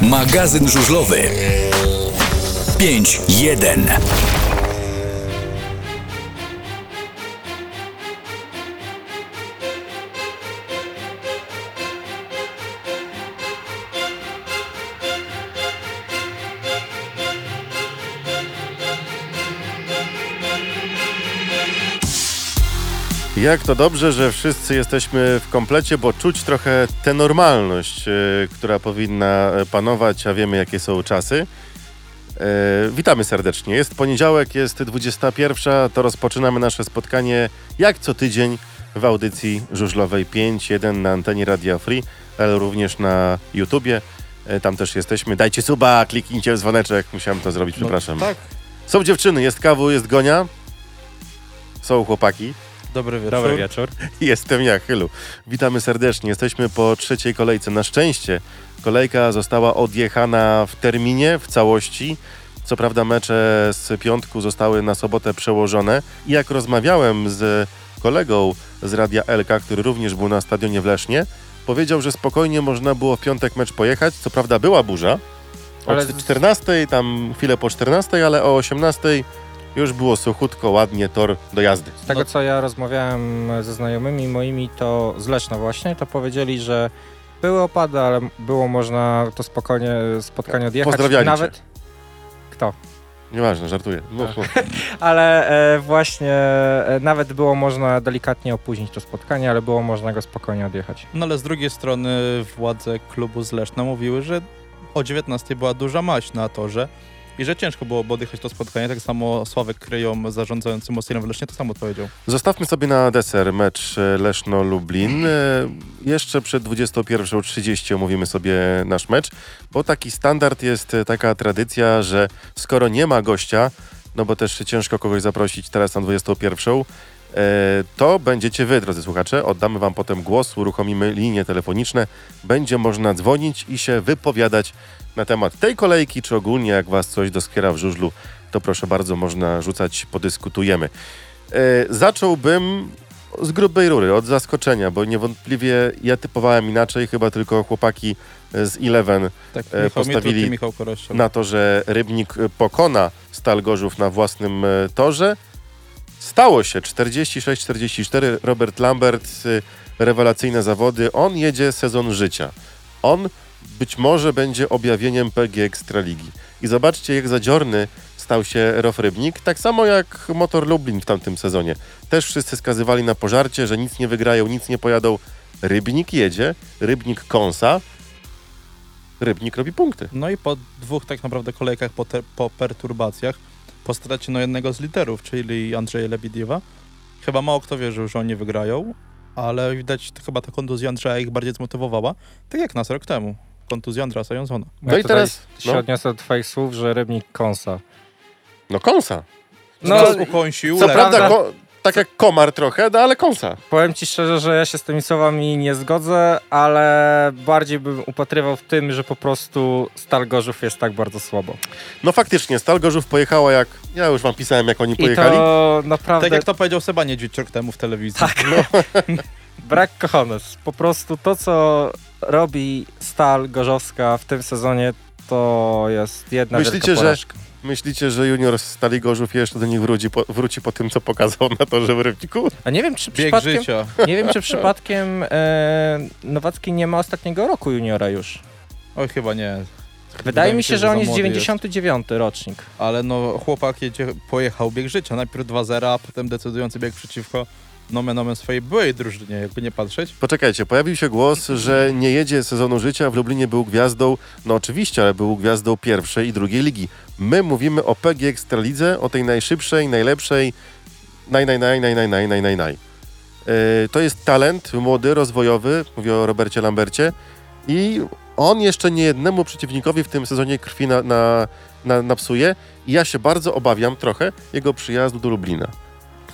Magazyn żużlowy. 5.1 Jak to dobrze, że wszyscy jesteśmy w komplecie, bo czuć trochę tę normalność, e, która powinna e, panować, a wiemy jakie są czasy. E, witamy serdecznie. Jest poniedziałek, jest 21, to rozpoczynamy nasze spotkanie jak co tydzień w audycji żużlowej 5.1 na antenie Radia Free, ale również na YouTubie. Tam też jesteśmy. Dajcie suba, kliknijcie w dzwoneczek. Musiałem to zrobić, przepraszam. tak. Są dziewczyny, jest kawu, jest gonia. Są chłopaki. Dobry wieczór. Dobry wieczór. Jestem ja, Chylu. Witamy serdecznie. Jesteśmy po trzeciej kolejce. Na szczęście kolejka została odjechana w terminie, w całości. Co prawda mecze z piątku zostały na sobotę przełożone. I jak rozmawiałem z kolegą z Radia Elka, który również był na stadionie w Lesznie, powiedział, że spokojnie można było w piątek mecz pojechać. Co prawda była burza. O Ale ale z- 14, tam chwilę po 14, ale o 18 już było suchutko, ładnie, tor do jazdy. Z tego co ja rozmawiałem ze znajomymi moimi, to z Leszna właśnie, to powiedzieli, że były opady, ale było można to spokojnie spotkanie odjechać. Pozdrawiali cię. Nawet. Kto? Nieważne, żartuję. Tak. mów. Ale e, właśnie e, nawet było można delikatnie opóźnić to spotkanie, ale było można go spokojnie odjechać. No ale z drugiej strony władze klubu z Leszna mówiły, że o 19 była duża maść na torze i że ciężko było odjechać to spotkanie. Tak samo Sławek Kryją, zarządzający Mosylem w Lesznie, to samo powiedział. Zostawmy sobie na deser mecz Leszno-Lublin. E, Jeszcze przed 21.30 omówimy sobie nasz mecz, bo taki standard jest, e, taka tradycja, że skoro nie ma gościa, no bo też ciężko kogoś zaprosić teraz na 21, e, to będziecie wy, drodzy słuchacze. Oddamy wam potem głos, uruchomimy linie telefoniczne. Będzie można dzwonić i się wypowiadać na temat tej kolejki, czy ogólnie jak was coś doskwiera w żużlu, to proszę bardzo, można rzucać, podyskutujemy. E, zacząłbym z grubej rury, od zaskoczenia, bo niewątpliwie ja typowałem inaczej, chyba tylko chłopaki z Eleven Tak, E, Michał postawili na to, że Rybnik pokona Stal Gorzów na własnym e, torze. Stało się 46-44, Robert Lambert, rewelacyjne zawody. On jedzie sezon życia. On być może będzie objawieniem PG Ekstraligi. I zobaczcie, jak zadziorny stał się Rof Rybnik, tak samo jak Motor Lublin w tamtym sezonie. Też wszyscy skazywali na pożarcie, że nic nie wygrają, nic nie pojadą. Rybnik jedzie, Rybnik kąsa, Rybnik robi punkty. No i po dwóch tak naprawdę kolejkach po, te, po perturbacjach, po stracie no jednego z liderów, czyli Andrzeja Lebediewa, chyba mało kto wierzył, że oni wygrają, ale widać chyba ta kontuzja Andrzeja ich bardziej zmotywowała, tak jak nas rok temu. Kontuzja Andrasa Jonsona. No Ja i tutaj teraz- się no. odniosę do twoich słów, że rybnik kąsa. No kąsa. No, No, ukąsił, Co prawda, ko- tak jak komar trochę, no ale kąsa. Powiem ci szczerze, że ja się z tymi słowami nie zgodzę, ale bardziej bym upatrywał w tym, że po prostu Stal Gorzów jest tak bardzo słabo. No faktycznie, Stal Gorzów pojechała jak... Ja już wam pisałem, jak oni I pojechali. to naprawdę tak jak to powiedział Seba Niedźwiedź rok temu w telewizji. Tak. brak kochones. Po prostu to, co robi Stal Gorzowska w tym sezonie, to jest jedna Myślicie, wielka że-. Myślicie, że junior z Stali Gorzów jeszcze do nich wróci po, wróci po tym, co pokazał na torze w Rybniku? A nie wiem, czy Bieg przypadkiem, życia. nie wiem, czy przypadkiem e, Nowacki nie ma ostatniego roku juniora już. Oj, chyba nie. Wydaje mi się, że on za jest młody 99 rocznik. Ale no, chłopak jedzie, pojechał bieg życia. Najpierw 2-0, a potem decydujący bieg przeciwko nomen omen swojej byłej drużynie, jakby nie patrzeć. Poczekajcie, pojawił się głos, że nie jedzie sezonu życia, w Lublinie był gwiazdą, no oczywiście, ale był gwiazdą pierwszej i drugiej ligi. My mówimy o PG Ekstralidze, o tej najszybszej, najlepszej, naj, naj, naj, naj, naj, naj, naj, naj, naj. Yy, to jest talent młody, rozwojowy, mówię o Robercie Lambercie i on jeszcze nie jednemu przeciwnikowi w tym sezonie krwi na, na, na, napsuje i ja się bardzo obawiam trochę jego przyjazdu do Lublina.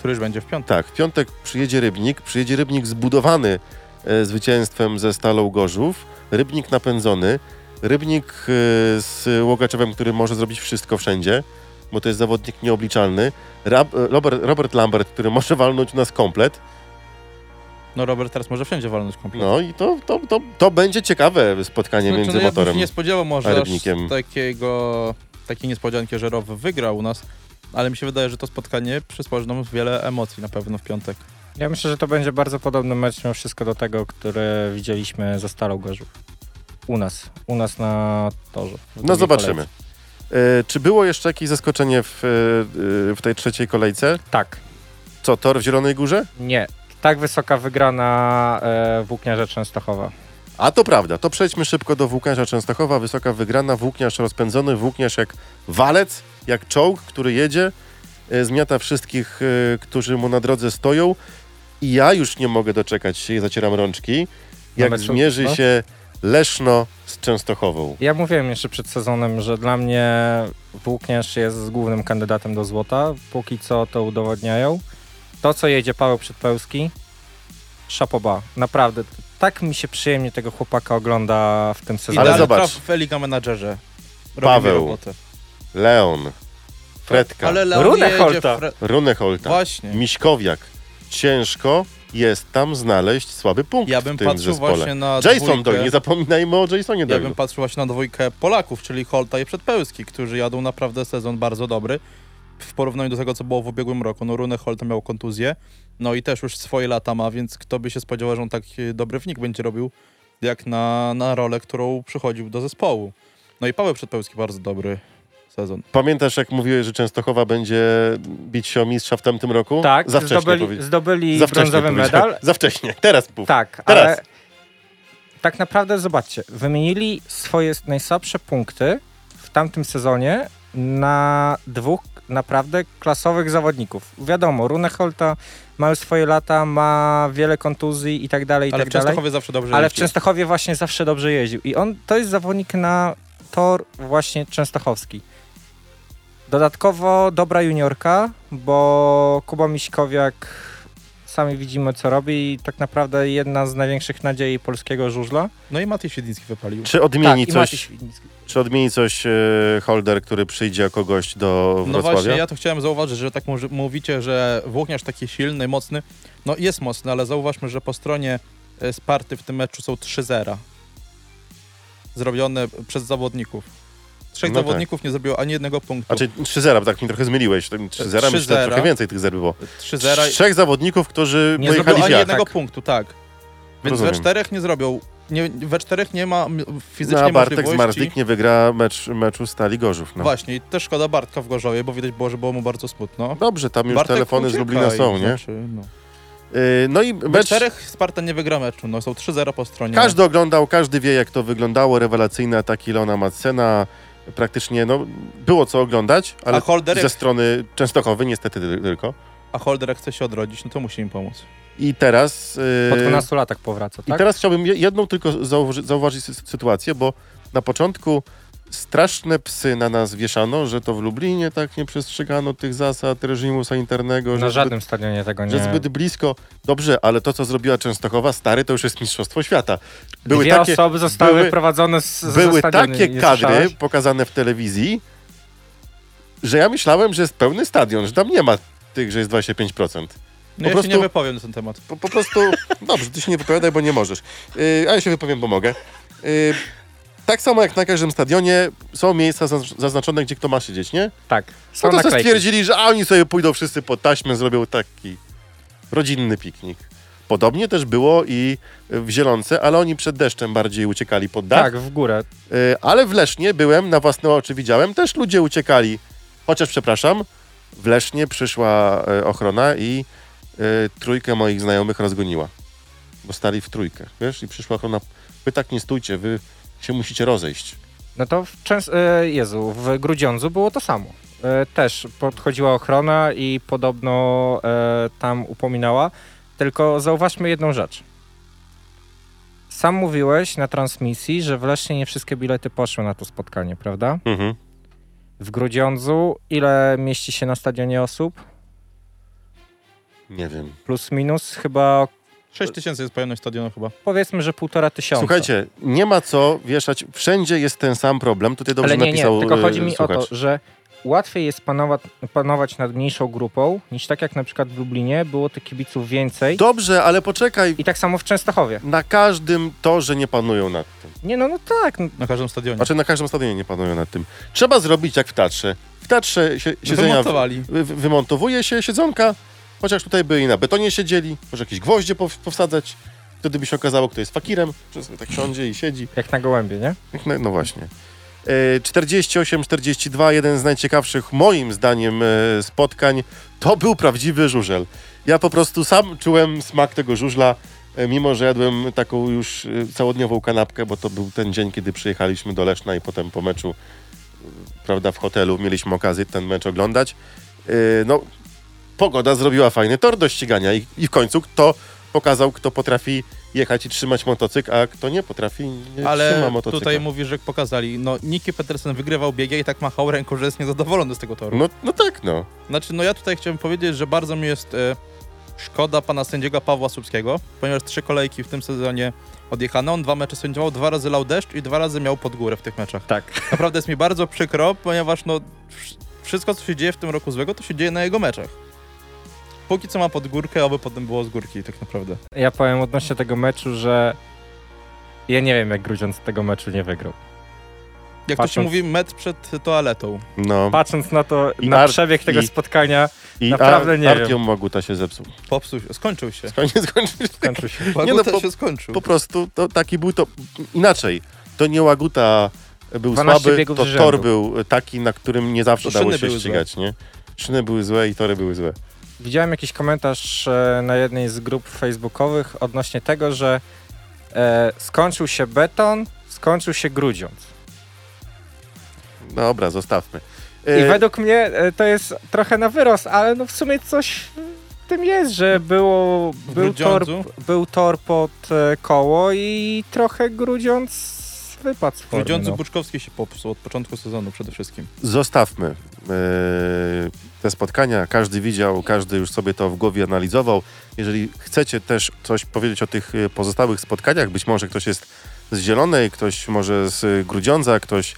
Który już będzie w piątek. Tak, w piątek przyjedzie Rybnik, przyjedzie Rybnik zbudowany e, zwycięstwem ze Stalą Gorzów, Rybnik napędzony, Rybnik e, z Łogaczewem, który może zrobić wszystko wszędzie, bo to jest zawodnik nieobliczalny, Rab, e, Robert, Robert Lambert, który może walnąć u nas komplet No Robert teraz może wszędzie walnąć komplet. No i to, to, to, to będzie ciekawe spotkanie Znaczy, między no, ja motorem. nie spodziewał może a aż Rybnikiem. takiego, takiej niespodzianki, że Row wygrał u nas, ale mi się wydaje, że to spotkanie przysporzy nam wiele emocji na pewno w piątek. Ja myślę, że to będzie bardzo podobny mecz mimo wszystko do tego, który widzieliśmy ze Starą Gorzów. U nas, u nas na torze. No zobaczymy. kolejce. E, czy było jeszcze jakieś zaskoczenie w, e, w tej trzeciej kolejce? Tak, Co, tor w Zielonej Górze? nie. Tak wysoka wygrana e, Włókniarza Częstochowa. A to prawda, to przejdźmy szybko do włókniarza Częstochowa. Wysoka wygrana, włókniarz rozpędzony, włókniarz jak walec, jak czołg, który jedzie, e, zmiata wszystkich, e, którzy mu na drodze stoją. I ja już nie mogę doczekać się i zacieram rączki, jak meczu, zmierzy no. się Leszno z Częstochową. Ja mówiłem jeszcze przed sezonem, że dla mnie Włókniarz jest głównym kandydatem do złota. Póki co to udowodniają. To, co jedzie Paweł Przedpełski, szapoba. Naprawdę, tak mi się przyjemnie tego chłopaka ogląda w tym sezonie. Ale zobacz. traf w Eliga Menadżerze. Robi Paweł. Leon, Fredka, Ale Leon Runę jedzie Holta. Fre... Runeholta, Właśnie. Miśkowiak. Ciężko jest tam znaleźć słaby punkt Ja w bym tym patrzył zespole. właśnie na Jason. Doyle, nie zapominajmy o Jasonie Ja Doyle. bym patrzył właśnie na dwójkę Polaków, czyli Holta i Przedpełski, którzy jadą naprawdę sezon bardzo dobry w porównaniu do tego, co było w ubiegłym roku. No Rune Holt miał kontuzję, no i też już swoje lata ma, więc kto by się spodziewał, że on taki dobry wnik będzie robił, jak na, na rolę, którą przychodził do zespołu. No i Paweł Przedpełski bardzo dobry sezon. Pamiętasz, jak mówiłeś, że Częstochowa będzie bić się o mistrza w tamtym roku? Tak, Za wcześnie zdobyli, powie- zdobyli Za wcześnie brązowy medal. Za wcześnie, teraz puf. Tak, Teraz. ale tak naprawdę zobaczcie, wymienili swoje najsłabsze punkty w tamtym sezonie na dwóch naprawdę klasowych zawodników. Wiadomo, Runeholta ma już swoje lata, ma wiele kontuzji i tak dalej, i Ale tak w dalej. Częstochowie zawsze dobrze Ale w jeździł. Częstochowie właśnie zawsze dobrze jeździł. I on to jest zawodnik na tor właśnie częstochowski. Dodatkowo dobra juniorka, bo Kuba Miśkowiak sami widzimy co robi i tak naprawdę jedna z największych nadziei polskiego żużla. No i Matej Siedliński wypalił. Czy odmieni tak, i Maciej coś, Świdnicki. Czy odmieni coś e, Holder, który przyjdzie jako gość do No Wrocławia? właśnie, ja to chciałem zauważyć, że tak mówicie, że włókniarz taki silny, mocny. No jest mocny, ale zauważmy, że po stronie e, Sparty w tym meczu są 3 zera. Zrobione przez zawodników. Trzech No tak. zawodników nie zrobiło ani jednego punktu. Znaczy 3-0, bo tak mi trochę zmyliłeś. 3-0, myślę, że 3-0. trochę więcej tych zer było. 3 zera Trzech zawodników, którzy Nie pojechali zrobił w ani jednego tak. punktu, tak. Więc Rozumiem. we czterech nie zrobią. Nie, we czterech nie ma fizycznie No, a Bartek z możliwości. Marzlik nie wygra mecz, meczu Stali Gorzów. No. Właśnie, i też szkoda Bartka w Gorzowie, bo widać było, że było mu bardzo smutno. Dobrze, tam już Bartek telefony z Lublina są, nie? Znaczy, no. Yy, no i mecz... czterech Sparta nie wygra meczu, no są 3-0 po stronie. Każdy oglądał, każdy wie, jak to wyglądało. Rewelacyjne ataki Leona Madsena. Praktycznie, no, było co oglądać, ale Holder, ze strony Częstochowy niestety ty- tylko. a Holder jak chce się odrodzić, no to musi im pomóc. I teraz... Po Yy, 12 latach powraca, I tak? teraz chciałbym je- jedną tylko zauważy, zauważyć sy- sytuację, bo na początku straszne psy na nas wieszano, że to w Lublinie tak nie przestrzegano tych zasad reżimu sanitarnego, Na że, żadnym stadionie tego zbyt, nie... że zbyt blisko. Dobrze, ale to, co zrobiła Częstochowa, stary, to już jest Mistrzostwo Świata. Były Dwie takie, osoby zostały były- wyprowadzone z, były takie kadry słyszałeś? pokazane w telewizji, że ja myślałem, że jest pełny stadion, że tam nie ma tych, że jest 25%. No Po ja prostu- się nie wypowiem na ten temat. Po, po prostu, dobrze, ty się nie wypowiadaj, bo nie możesz. Yy, a ja się wypowiem, bo mogę. Yy, tak samo jak na każdym stadionie są miejsca zaz- zaznaczone, gdzie kto ma siedzieć, nie? Tak, są No to naklejki. stwierdzili, że a oni sobie pójdą wszyscy pod taśmę, zrobią taki rodzinny piknik. Podobnie też było i w Zielonce, ale oni przed deszczem bardziej uciekali pod dach. Tak, w górę. Yy, ale w Lesznie byłem, na własne oczy widziałem, też ludzie uciekali. Chociaż, przepraszam, w Lesznie przyszła e, ochrona i trójkę moich znajomych rozgoniła. Bo stali w trójkę, wiesz? I przyszła ochrona, wy tak nie stójcie, wy się musicie rozejść. No to w Częs- e, Jezu, w Grudziądzu było to samo. E, też podchodziła ochrona i podobno tam upominała. Tylko zauważmy jedną rzecz. Sam mówiłeś na transmisji, że w Lesznie nie wszystkie bilety poszły na to spotkanie, prawda? Mhm. W Grudziądzu ile mieści się na stadionie osób? Nie wiem. Plus minus chyba 6 tysięcy jest pojemność stadionu chyba. powiedzmy, że półtora tysiąca. Słuchajcie, nie ma co wieszać, wszędzie jest ten sam problem. Tutaj dobrze Ale nie, nie, napisał tylko e, chodzi mi słuchacz. o to, że łatwiej jest panować, panować nad mniejszą grupą, niż tak jak na przykład w Lublinie było tych kibiców więcej. Dobrze, ale poczekaj. I tak samo w Częstochowie. Na każdym torze nie panują nad tym. Nie no, no tak. No, Na każdym stadionie. Znaczy na każdym stadionie nie panują nad tym. Trzeba zrobić jak w Tatrze. W Tatrze się, No siedzenia wymontowali. wy, wy- wymontowuje się siedzonka, chociaż tutaj by i na betonie siedzieli, może jakieś gwoździe pow- powsadzać. Wtedy by się okazało, kto jest fakirem, że sobie tak siądzie i siedzi. jak na gołębie, nie? No, no właśnie. E, 48-42, jeden z najciekawszych moim zdaniem e, spotkań, to był prawdziwy żużel. Ja po prostu sam czułem smak tego żużla, e, mimo że jadłem taką już e, całodniową kanapkę, bo to był ten dzień, kiedy przyjechaliśmy do Leszna i potem po meczu, e, prawda, w hotelu mieliśmy okazję ten mecz oglądać. E, No, pogoda zrobiła fajny tor do ścigania i, i w końcu kto pokazał, kto potrafi jechać i trzymać motocykl, a kto nie potrafi, nie trzyma Ale motocykla. tutaj mówisz, że pokazali. No, Nicky Petersen wygrywał biegi i tak machał ręką, że jest niezadowolony z tego toru. No, no tak, no. Znaczy, no ja tutaj chciałem powiedzieć, że bardzo mi jest e, szkoda pana sędziego Pawła Słupskiego, ponieważ trzy kolejki w tym sezonie odjechano. On dwa mecze sędziował, dwa razy lał deszcz i dwa razy miał pod górę w tych meczach. Tak. Naprawdę jest mi bardzo przykro, ponieważ no wsz- wszystko, co się dzieje w tym roku złego, to się dzieje na jego meczach. Póki co ma pod górkę, aby potem było z górki, tak naprawdę. Ja powiem odnośnie tego meczu, że ja nie wiem, jak Grudziądz tego meczu nie wygrał. Jak to się Patrząc- mówi, metr przed toaletą. no. Patrząc na to, I na Ar- przebieg tego i- spotkania, I naprawdę Ar- nie wiem. Artiom Moguta się zepsuł. Popsuł się, skończył się. Koniec, skończył. skończył się. Waguta no, po- się skończył. Po prostu to, taki był to... Inaczej, to nie Łaguta był 12 słaby, biegów to z rzędu. tor był taki, na którym nie zawsze To dało szyny się były ścigać, nie? Szyny były złe i tory były złe. Widziałem jakiś komentarz e, na jednej z grup facebookowych odnośnie tego, że e, skończył się beton, skończył się Grudziądz. Dobra, zostawmy. I E, według mnie e, to jest trochę na wyrost, ale no w sumie coś w tym jest, że było, był, tor, był tor pod e, koło i trochę Grudziądz wypadł z formy. Grudziądzu No. Buczkowski się popsuł od początku sezonu przede wszystkim. Zostawmy e, te spotkania. Każdy widział, każdy już sobie to w głowie analizował. Jeżeli chcecie też coś powiedzieć o tych e, pozostałych spotkaniach, być może ktoś jest z Zielonej, ktoś może z Grudziądza, ktoś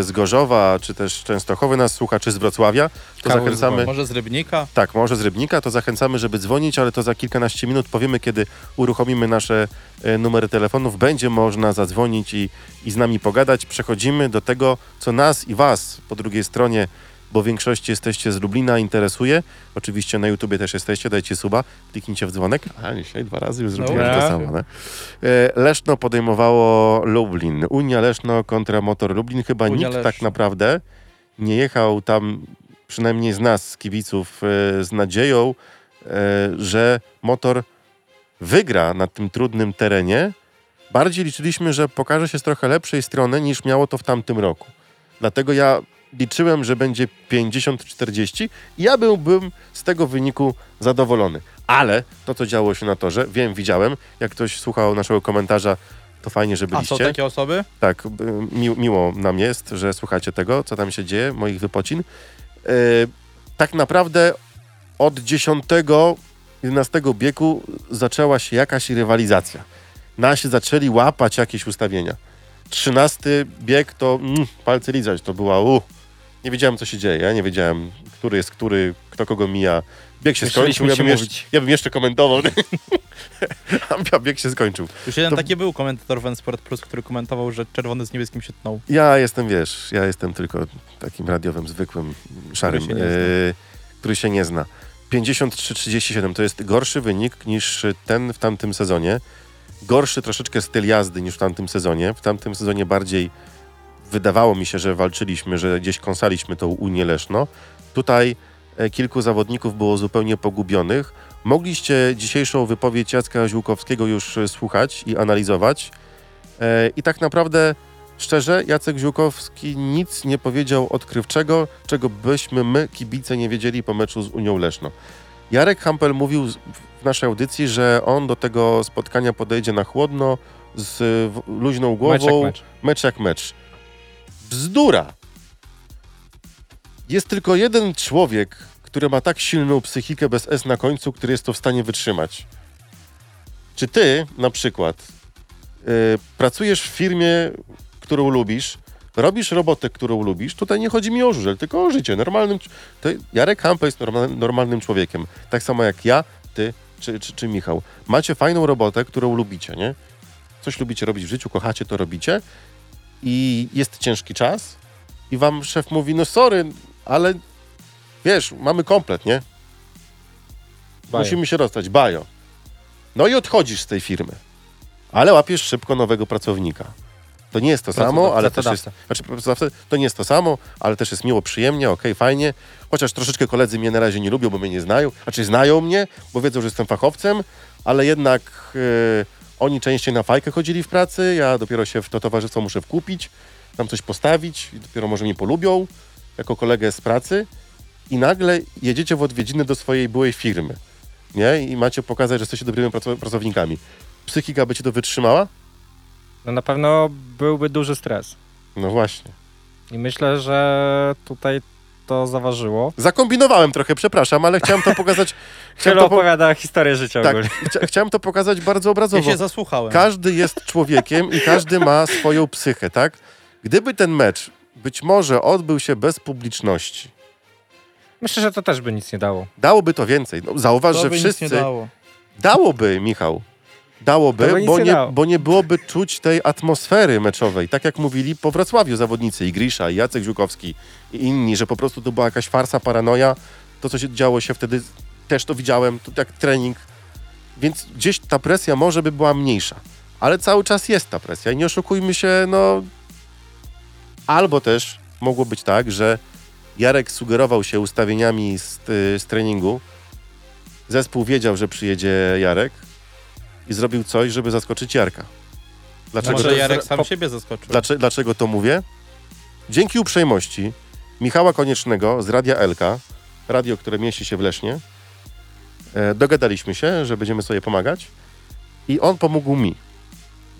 z Gorzowa, czy też Częstochowy nas słucha, czy z Wrocławia, to zachęcamy. Może z Rybnika? Tak, może z Rybnika, to zachęcamy, żeby dzwonić, ale to za kilkanaście minut powiemy, kiedy uruchomimy nasze e, numery telefonów. Będzie można zadzwonić i, i z nami pogadać. Przechodzimy do tego, co nas i Was po drugiej stronie, bo w większości jesteście z Lublina, interesuje. Oczywiście na YouTubie też jesteście, dajcie suba, kliknijcie w dzwonek. A, dzisiaj dwa razy już zrobiłem No, to tak. samo. Nie? E, Leszno podejmowało Lublin. Unia Leszno kontra Motor Lublin. Chyba Unia nikt tak Leszno. naprawdę nie jechał tam, przynajmniej z nas, z kibiców, e, z nadzieją, e, że Motor wygra na tym trudnym terenie. Bardziej liczyliśmy, że pokaże się z trochę lepszej strony niż miało to w tamtym roku. Dlatego ja liczyłem, że będzie 50-40 i ja byłbym z tego wyniku zadowolony. Ale to, co działo się na torze, wiem, widziałem, jak ktoś słuchał naszego komentarza, to fajnie, że A byliście. są takie osoby? Tak, mi, miło nam jest, że słuchacie tego, co tam się dzieje, moich wypocin. E, tak naprawdę od 10, 11 biegu zaczęła się jakaś rywalizacja. Nasi zaczęli łapać jakieś ustawienia. 13 bieg to mm, palce lizać, to była u. Nie wiedziałem, co się dzieje, ja nie wiedziałem, który jest który, kto kogo mija. Bieg się skończył, ja bym, jeszcze, ja bym jeszcze komentował. A bieg się skończył. Już jeden To- taki był komentator w Sport Plus, który komentował, że czerwony z niebieskim się tnął. Ja jestem, wiesz, ja jestem tylko takim radiowym, zwykłym, szarym, się nie zna. e, który się nie zna. 53-37 to jest gorszy wynik niż ten w tamtym sezonie. Gorszy troszeczkę styl jazdy niż w tamtym sezonie. W tamtym sezonie bardziej wydawało mi się, że walczyliśmy, że gdzieś kąsaliśmy tą Unię Leszno. Tutaj e, kilku zawodników było zupełnie pogubionych. Mogliście dzisiejszą wypowiedź Jacka Ziółkowskiego już e, słuchać i analizować. E, I tak naprawdę Szczerze, Jacek Ziółkowski nic nie powiedział odkrywczego, czego byśmy my, kibice, nie wiedzieli po meczu z Unią Leszno. Jarek Hampel mówił w naszej audycji, że on do tego spotkania podejdzie na chłodno, z luźną głową, Mecz jak mecz. mecz jak mecz. Bzdura! Jest tylko jeden człowiek, który ma tak silną psychikę bez S na końcu, który jest to w stanie wytrzymać. Czy ty, na przykład, y, pracujesz w firmie, którą lubisz, robisz robotę, którą lubisz, tutaj nie chodzi mi o żużel, tylko o życie. Normalnym, Jarek Hampa jest normal, normalnym człowiekiem. Tak samo jak ja, ty czy, czy, czy Michał. Macie fajną robotę, którą lubicie, nie? Coś lubicie robić w życiu, kochacie, to robicie i jest ciężki czas i wam szef mówi, no sorry, ale wiesz, mamy komplet, nie? Bajo. Musimy się rozstać, bajo. No i odchodzisz z tej firmy, ale łapiesz szybko nowego pracownika. To nie jest to samo, ale też jest, znaczy, to nie jest to samo, ale też jest miło, przyjemnie, okej, fajnie. Chociaż troszeczkę koledzy mnie na razie nie lubią, bo mnie nie znają. Znaczy znają mnie, bo wiedzą, że jestem fachowcem, ale jednak e, oni częściej na fajkę chodzili w pracy, ja dopiero się w to towarzystwo muszę wkupić, tam coś postawić i dopiero może mnie polubią jako kolegę z pracy i nagle jedziecie w odwiedziny do swojej byłej firmy, nie? I macie pokazać, że jesteście dobrymi praco- pracownikami. Psychika by ci to wytrzymała? No na pewno byłby duży stres. No właśnie. I myślę, że tutaj to zaważyło. Zakombinowałem trochę, przepraszam, ale chciałem to pokazać. Chciałem to, po... opowiada historię życia tak, ogólnie. chcia- chciałem to pokazać bardzo Ja obrazowo. się zasłuchałem. Każdy jest człowiekiem i każdy ma swoją psychę, tak? Gdyby ten mecz być może odbył się bez publiczności, Myślę, że to też by nic nie dało. dałoby to więcej. No, zauważ, to że wszyscy. nie dało. Dałoby, Michał. Dałoby, by bo nie nie, dało. bo nie byłoby czuć tej atmosfery meczowej. Tak jak mówili po Wrocławiu zawodnicy i Grisza, i Jacek Ziukowski i inni, że po prostu to była jakaś farsa, paranoja. To, co się działo się wtedy, też to widziałem, to jak trening. Więc gdzieś ta presja może by była mniejsza. Ale cały czas jest ta presja i nie oszukujmy się, no... Albo też mogło być tak, że Jarek sugerował się ustawieniami z, z treningu, Zespół wiedział, że przyjedzie Jarek i zrobił coś, żeby zaskoczyć Jarka. Dlaczego, Może to, Jarek sam po- siebie zaskoczył. dlaczego, dlaczego to mówię? Dzięki uprzejmości Michała Koniecznego z Radia Elka, radio, które mieści się w Lesznie, e, dogadaliśmy się, że będziemy sobie pomagać i on pomógł mi.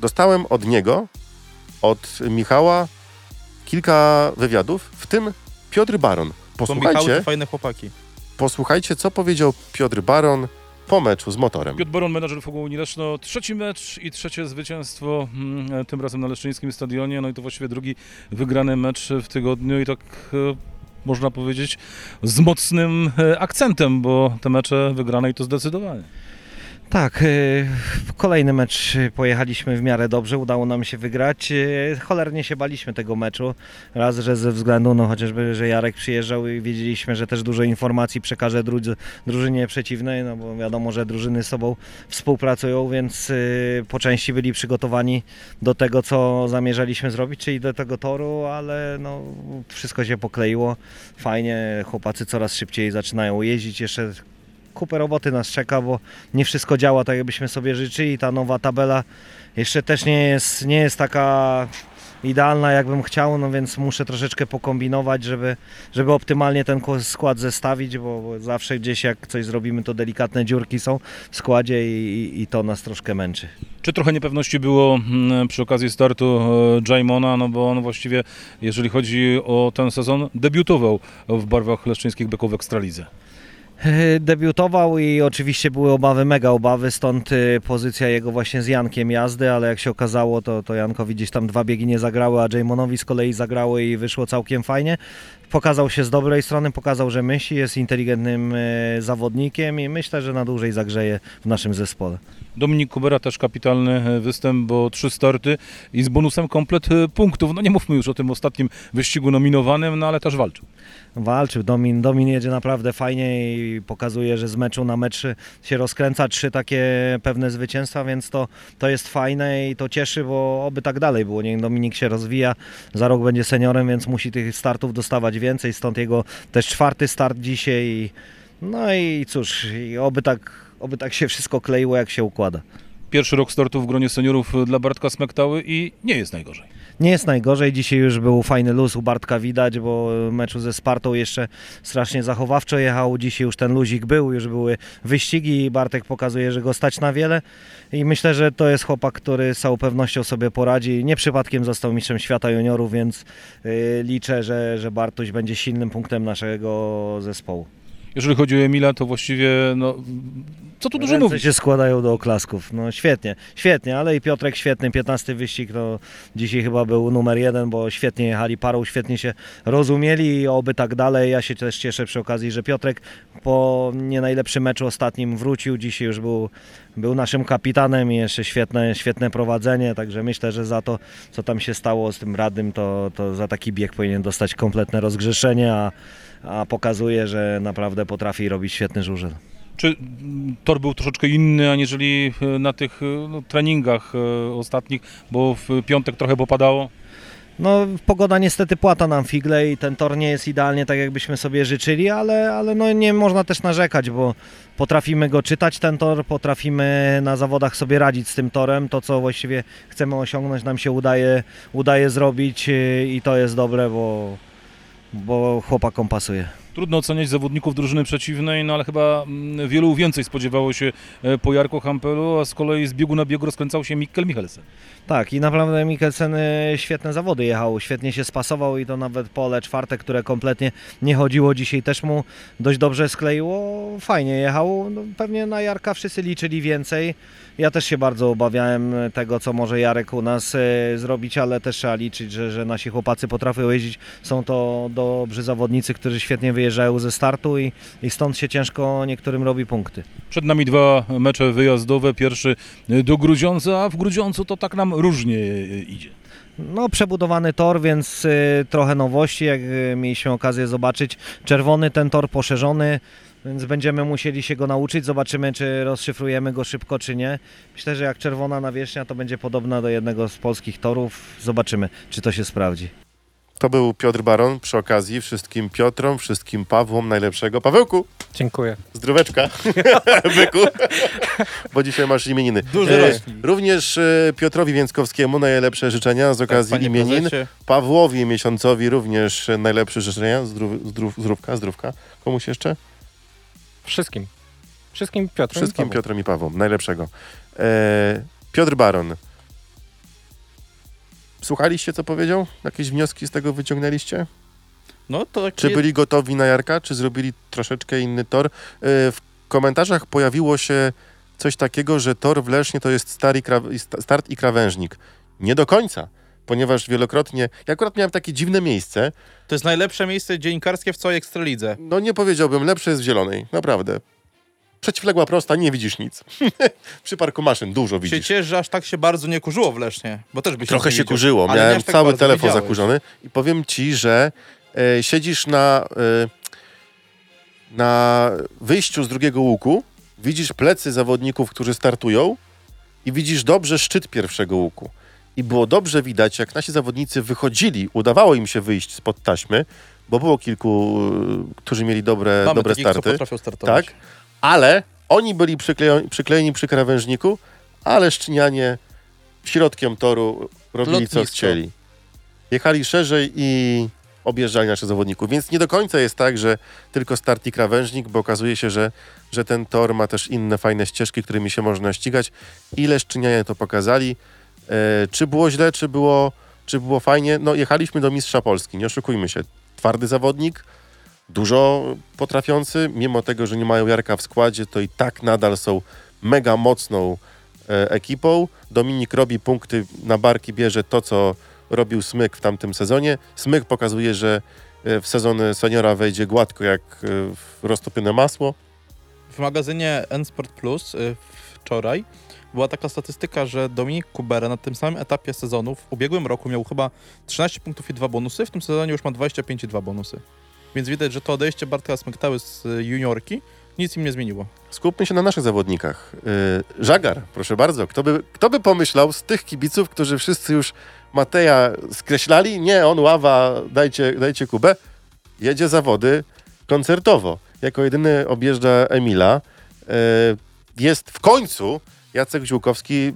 Dostałem od niego, od Michała kilka wywiadów, w tym Piotr Baron. Posłuchajcie, fajne chłopaki. posłuchajcie, co powiedział Piotr Baron po meczu z motorem. Piotr Baron, menadżer Fogu Unii Leszno. Trzeci mecz i trzecie zwycięstwo, mm, tym razem na Leszczyńskim Stadionie. No i to właściwie drugi wygrany mecz w tygodniu i tak e, można powiedzieć z mocnym e, akcentem, bo te mecze wygrane i to zdecydowanie. Tak, y, kolejny mecz y, pojechaliśmy w miarę dobrze, udało nam się wygrać. Y, Cholernie się baliśmy tego meczu. Raz, że ze względu no chociażby, że Jarek przyjeżdżał i wiedzieliśmy, że też dużo informacji przekaże dru- drużynie przeciwnej, no bo wiadomo, że drużyny z sobą współpracują, więc po części byli przygotowani do tego, co zamierzaliśmy zrobić, czyli do tego toru, ale no wszystko się pokleiło. Fajnie, chłopacy coraz szybciej zaczynają jeździć, jeszcze kupę roboty nas czeka, bo nie wszystko działa tak, jakbyśmy sobie życzyli. Ta nowa tabela jeszcze też nie jest, nie jest taka idealna, jakbym chciał, no więc muszę troszeczkę pokombinować, żeby, żeby optymalnie ten skład zestawić, bo, zawsze gdzieś jak coś zrobimy, to delikatne dziurki są w składzie i, i, to nas troszkę męczy. Czy trochę niepewności było mm, przy okazji startu e, Jaimona, no bo on właściwie, jeżeli chodzi o ten sezon, debiutował w barwach leszczyńskich Beków w Ekstralidze. Debiutował i oczywiście były obawy, mega obawy, stąd e, pozycja jego właśnie z Jankiem jazdy, ale jak się okazało, to, to Jankowi gdzieś tam dwa biegi nie zagrały, a Jamonowi z kolei zagrały i wyszło całkiem fajnie. Pokazał się z dobrej strony, pokazał, że myśli, jest inteligentnym e, zawodnikiem i myślę, że na dłużej zagrzeje w naszym zespole. Dominik Kubera też kapitalny e, występ, bo trzy starty i z bonusem komplet e, punktów. No nie mówmy już o tym ostatnim wyścigu nominowanym, no ale też walczył. Walczył, Domin, Domin jedzie naprawdę fajnie i pokazuje, że z meczu na mecz się rozkręca, trzy takie pewne zwycięstwa, więc to, to jest fajne i to cieszy, bo oby tak dalej było. Niech Dominik się rozwija, za rok będzie seniorem, więc musi tych startów dostawać więcej, stąd jego też czwarty start dzisiaj. No i cóż, oby tak, oby tak się wszystko kleiło, jak się układa. Pierwszy rok startu w gronie seniorów dla Bartka Smektały i nie jest najgorzej. Nie jest najgorzej, dzisiaj już był fajny luz u Bartka widać, bo meczu ze Spartą jeszcze strasznie zachowawczo jechał, dzisiaj już ten luzik był, już były wyścigi i Bartek pokazuje, że go stać na wiele i myślę, że to jest chłopak, który z całą pewnością sobie poradzi. Nie przypadkiem został mistrzem świata juniorów, więc y, liczę, że, że Bartuś będzie silnym punktem naszego zespołu. Jeżeli chodzi o Emila, to właściwie, no, co tu dużo Ręce mówić. się składają do oklasków. No świetnie, świetnie, ale i Piotrek świetny, 15 wyścig, to dzisiaj chyba był numer jeden, bo świetnie jechali parą, świetnie się rozumieli i oby tak dalej. Ja się też cieszę przy okazji, że Piotrek po nie najlepszym meczu ostatnim wrócił, dzisiaj już był, był naszym kapitanem i jeszcze świetne, świetne prowadzenie, także myślę, że za to, co tam się stało z tym radnym, to, to za taki bieg powinien dostać kompletne rozgrzeszenie, a, a pokazuje, że naprawdę potrafi robić świetny żużel. Czy mm, tor był troszeczkę inny, aniżeli e, na tych e, no, treningach e, ostatnich, bo w piątek trochę popadało? No, pogoda niestety płata nam figle i ten tor nie jest idealnie tak, jakbyśmy sobie życzyli, ale, ale no nie można też narzekać, bo potrafimy go czytać, ten tor, potrafimy na zawodach sobie radzić z tym torem. To, co właściwie chcemy osiągnąć, nam się udaje, udaje zrobić i to jest dobre, bo, bo chłopakom pasuje. Trudno oceniać zawodników drużyny przeciwnej, no ale chyba mm, wielu więcej spodziewało się e, po Jarku Hampelu, a z kolei z biegu na biegu rozkręcał się Mikkel Michelsen. Tak, i naprawdę Mikkelsen y, świetne zawody jechał, świetnie się spasował i to nawet pole czwarte, które kompletnie nie chodziło dzisiaj też mu dość dobrze skleiło. Fajnie jechał, no, pewnie na Jarka wszyscy liczyli więcej. Ja też się bardzo obawiałem tego, co może Jarek u nas y, zrobić, ale też trzeba liczyć, że, że nasi chłopacy potrafią jeździć. Są to dobrzy zawodnicy, którzy świetnie wyjeżdżają ze startu i, i stąd się ciężko niektórym robi punkty. Przed nami dwa mecze wyjazdowe. Pierwszy e, do Grudziądza, a w Grudziądzu to tak nam różnie e, idzie. No, przebudowany tor, więc trochę nowości, jak mieliśmy okazję zobaczyć. Czerwony ten tor poszerzony, więc będziemy musieli się go nauczyć. Zobaczymy, czy rozszyfrujemy go szybko, czy nie. Myślę, że jak czerwona nawierzchnia, to będzie podobna do jednego z polskich torów. Zobaczymy, czy to się sprawdzi. To był Piotr Baron. Przy okazji wszystkim Piotrom, wszystkim Pawłom najlepszego. Pawełku, Dziękuję. zdróweczka, byku, bo dzisiaj masz imieniny. Duży E. Również e, Piotrowi Więckowskiemu najlepsze życzenia z okazji Panie imienin. prezesie, Pawłowi Miesiącowi również najlepsze życzenia. Zdrów, zdrów, zdrówka, zdrówka. Komuś jeszcze? Wszystkim. Wszystkim Piotrem. Wszystkim Pawłem. Piotrem i Pawłom. Najlepszego. E, Piotr Baron. Słuchaliście, co powiedział? Jakieś wnioski z tego wyciągnęliście? No to taki Czy byli gotowi na Jarka, czy zrobili troszeczkę inny tor? E, W komentarzach pojawiło się coś takiego, że tor w Lesznie to jest i start i krawężnik. Nie do końca, ponieważ wielokrotnie... Ja akurat miałem takie dziwne miejsce. To jest najlepsze miejsce dziennikarskie w całej Ekstralidze. No nie powiedziałbym, lepsze jest w zielonej, naprawdę. Przeciwległa prosta, nie widzisz nic. Przy parku maszyn dużo Się widzisz. ciesz, że aż tak się bardzo nie kurzyło w Lesznie, bo też byś Trochę nie się kurzyło. Miałem tak cały telefon widziałeś. zakurzony i powiem ci, że e, siedzisz na, e, na wyjściu z drugiego łuku, widzisz plecy zawodników, którzy startują i widzisz dobrze szczyt pierwszego łuku. I było dobrze widać, jak nasi zawodnicy wychodzili, udawało im się wyjść spod taśmy, bo było kilku, e, którzy mieli dobre, Mamy dobre takich, co starty. Tak, ale oni byli przyklejeni, przyklejeni przy krawężniku, ale Szczynianie środkiem toru robili co Lotnisko. chcieli. Jechali szerzej i objeżdżali naszych zawodników, więc nie do końca jest tak, że tylko start i krawężnik, bo okazuje się, że, że ten tor ma też inne fajne ścieżki, którymi się można ścigać. Ile Szczynianie to pokazali. E, czy było źle, czy było, czy było fajnie? No jechaliśmy do mistrza Polski, nie oszukujmy się. Twardy zawodnik, dużo potrafiący, mimo tego, że nie mają Jarka w składzie, to i tak nadal są mega mocną e, ekipą. Dominik robi punkty na barki, bierze to, co robił Smyk w tamtym sezonie. Smyk pokazuje, że e, w sezon seniora wejdzie gładko jak roztopione masło. W magazynie N-Sport Plus y, wczoraj była taka statystyka, że Dominik Kubera na tym samym etapie sezonu w ubiegłym roku miał chyba 13 punktów i 2 bonusy, w tym sezonie już ma 25 i 2 bonusy. Więc widać, że to odejście Bartka Smyktały z y, juniorki nic im nie zmieniło. Skupmy się na naszych zawodnikach. Yy, Żagar, proszę bardzo. Kto by, kto by pomyślał z tych kibiców, którzy wszyscy już Mateja skreślali? Nie, on ława, dajcie, dajcie Kubę. Jedzie zawody koncertowo. Jako jedyny objeżdża Emila. Yy, jest w końcu Jacek Ziółkowski yy,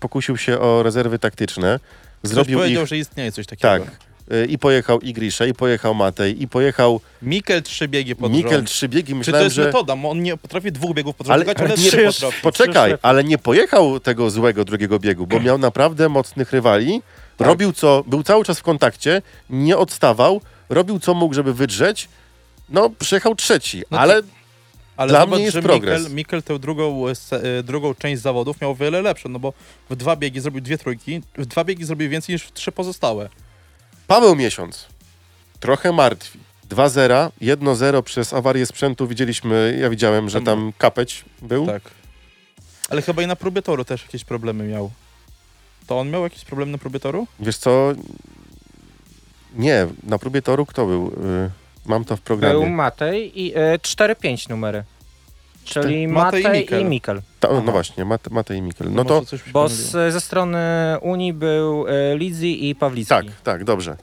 pokusił się o rezerwy taktyczne. Ktoś Zrobił powiedział, ich. że istnieje coś takiego. Tak. Yy, I pojechał Igrisza, i pojechał Matej, i pojechał Mikel trzy biegi pod Mikel rząd. trzy biegi. Czy to Myślałem, jest że... metoda? On nie potrafi dwóch biegów pod Ale- ale ale nie- trzy potrafi. Poczekaj, ale nie pojechał tego złego drugiego biegu, bo miał naprawdę mocnych rywali. Robił co, był cały czas w kontakcie, nie odstawał, robił co mógł, żeby wydrzeć. No, przyjechał trzeci, No ale Ale Dla mnie jest progres. Mikkel, Mikkel tę drugą, e, e, drugą część zawodów miał o wiele lepsze, no bo w dwa biegi zrobił dwie trójki, w dwa biegi zrobił więcej niż w trzy pozostałe. Paweł Miesiąc. Trochę martwi. 2-0, 1-0 przez awarię sprzętu widzieliśmy, ja widziałem, że tam kapeć był. Tak. Ale chyba i na próbie toru też jakieś problemy miał. To on miał jakieś problemy na próbie toru? Wiesz co? Nie, na próbie toru kto był? Y, Mam to w Był programie. Matej i e, 4-5 numery. Czyli Matej i Matej Mikkel. i Mikkel. Ta, no właśnie, Mate, Matej i Mikkel. No to się Bo z, ze strony Unii był e, Lidzi i Pawlicki. tak, tak, dobrze.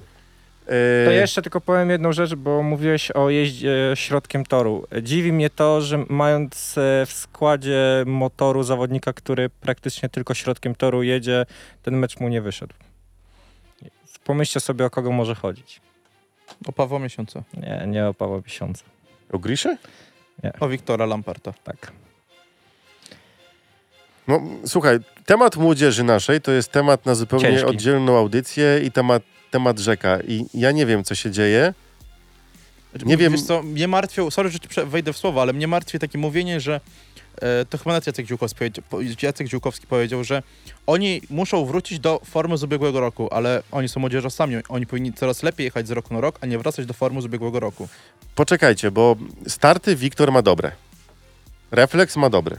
To Y, jeszcze tylko powiem jedną rzecz, bo mówiłeś o jeździe środkiem toru. Dziwi mnie to, że mając e, w składzie motoru zawodnika, który praktycznie tylko środkiem toru jedzie, ten mecz mu nie wyszedł. Pomyślcie sobie, o kogo może chodzić. O Pawła Miesiąca. Nie, nie o Pawła Miesiąca. O Grisze? O Wiktora Lamparta. Tak. No słuchaj, temat młodzieży naszej to jest temat na zupełnie Ciężki. oddzielną audycję i temat, temat rzeka. I ja nie wiem, co się dzieje. Nie wiem- Wiesz co, mnie martwią, sorry, że ci wejdę w słowo, ale mnie martwi takie mówienie, że to chyba nawet Jacek Ziółkowski, powiedział, po- Jacek Ziółkowski powiedział, że oni muszą wrócić do formy z ubiegłego roku, ale oni są młodzieżowcami, oni powinni coraz lepiej jechać z roku na rok, a nie wracać do formy z ubiegłego roku. Poczekajcie, bo starty Wiktor ma dobre. Refleks ma dobry.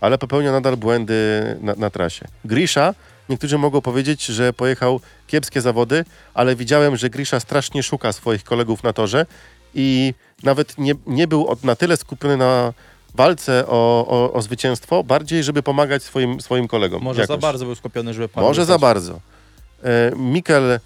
Ale popełnia nadal błędy na, na trasie. Grisza, niektórzy mogą powiedzieć, że pojechał kiepskie zawody, ale widziałem, że Grisza strasznie szuka swoich kolegów na torze i nawet nie, nie był na tyle skupiony na walce o, o, o zwycięstwo, bardziej, żeby pomagać swoim, swoim kolegom. Może za jakoś. bardzo był skupiony, żeby Paweł Może za bardzo. E, Mikel,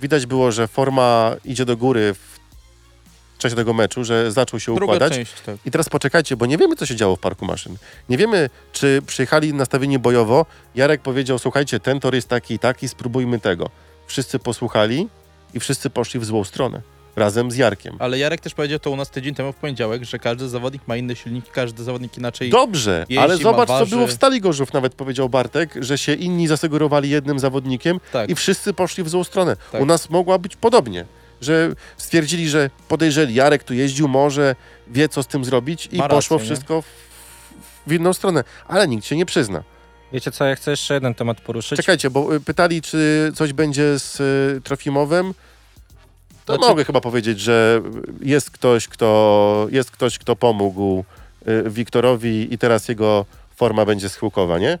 widać było, że forma idzie do góry w czasie tego meczu, że zaczął się Druga układać. część, tak. I teraz poczekajcie, bo nie wiemy, co się działo w parku maszyn. Nie wiemy, czy przyjechali nastawieni bojowo. Jarek powiedział, słuchajcie, ten tor jest taki i taki, spróbujmy tego. Wszyscy posłuchali i wszyscy poszli w złą stronę. Razem z Jarkiem. Ale Jarek też powiedział to u nas tydzień temu w poniedziałek, że każdy zawodnik ma inny silnik, każdy zawodnik inaczej. Dobrze, jeździ, ale ma zobacz, co waży. było w Stali Gorzów, nawet powiedział Bartek, że się inni zasegurowali jednym zawodnikiem tak. i wszyscy poszli w złą stronę. Tak. U nas mogła być podobnie, że stwierdzili, że podejrzeli, Jarek tu jeździł, może wie, co z tym zrobić i poszło rację, nie? wszystko w, w inną stronę, ale nikt się nie przyzna. Wiecie co, ja chcę jeszcze jeden temat poruszyć. Czekajcie, bo y, pytali, czy coś będzie z y, Trofimowem. To Znaczy- mogę chyba powiedzieć, że jest ktoś, kto, jest ktoś, kto pomógł y, Wiktorowi i teraz jego forma będzie schyłkowa, nie?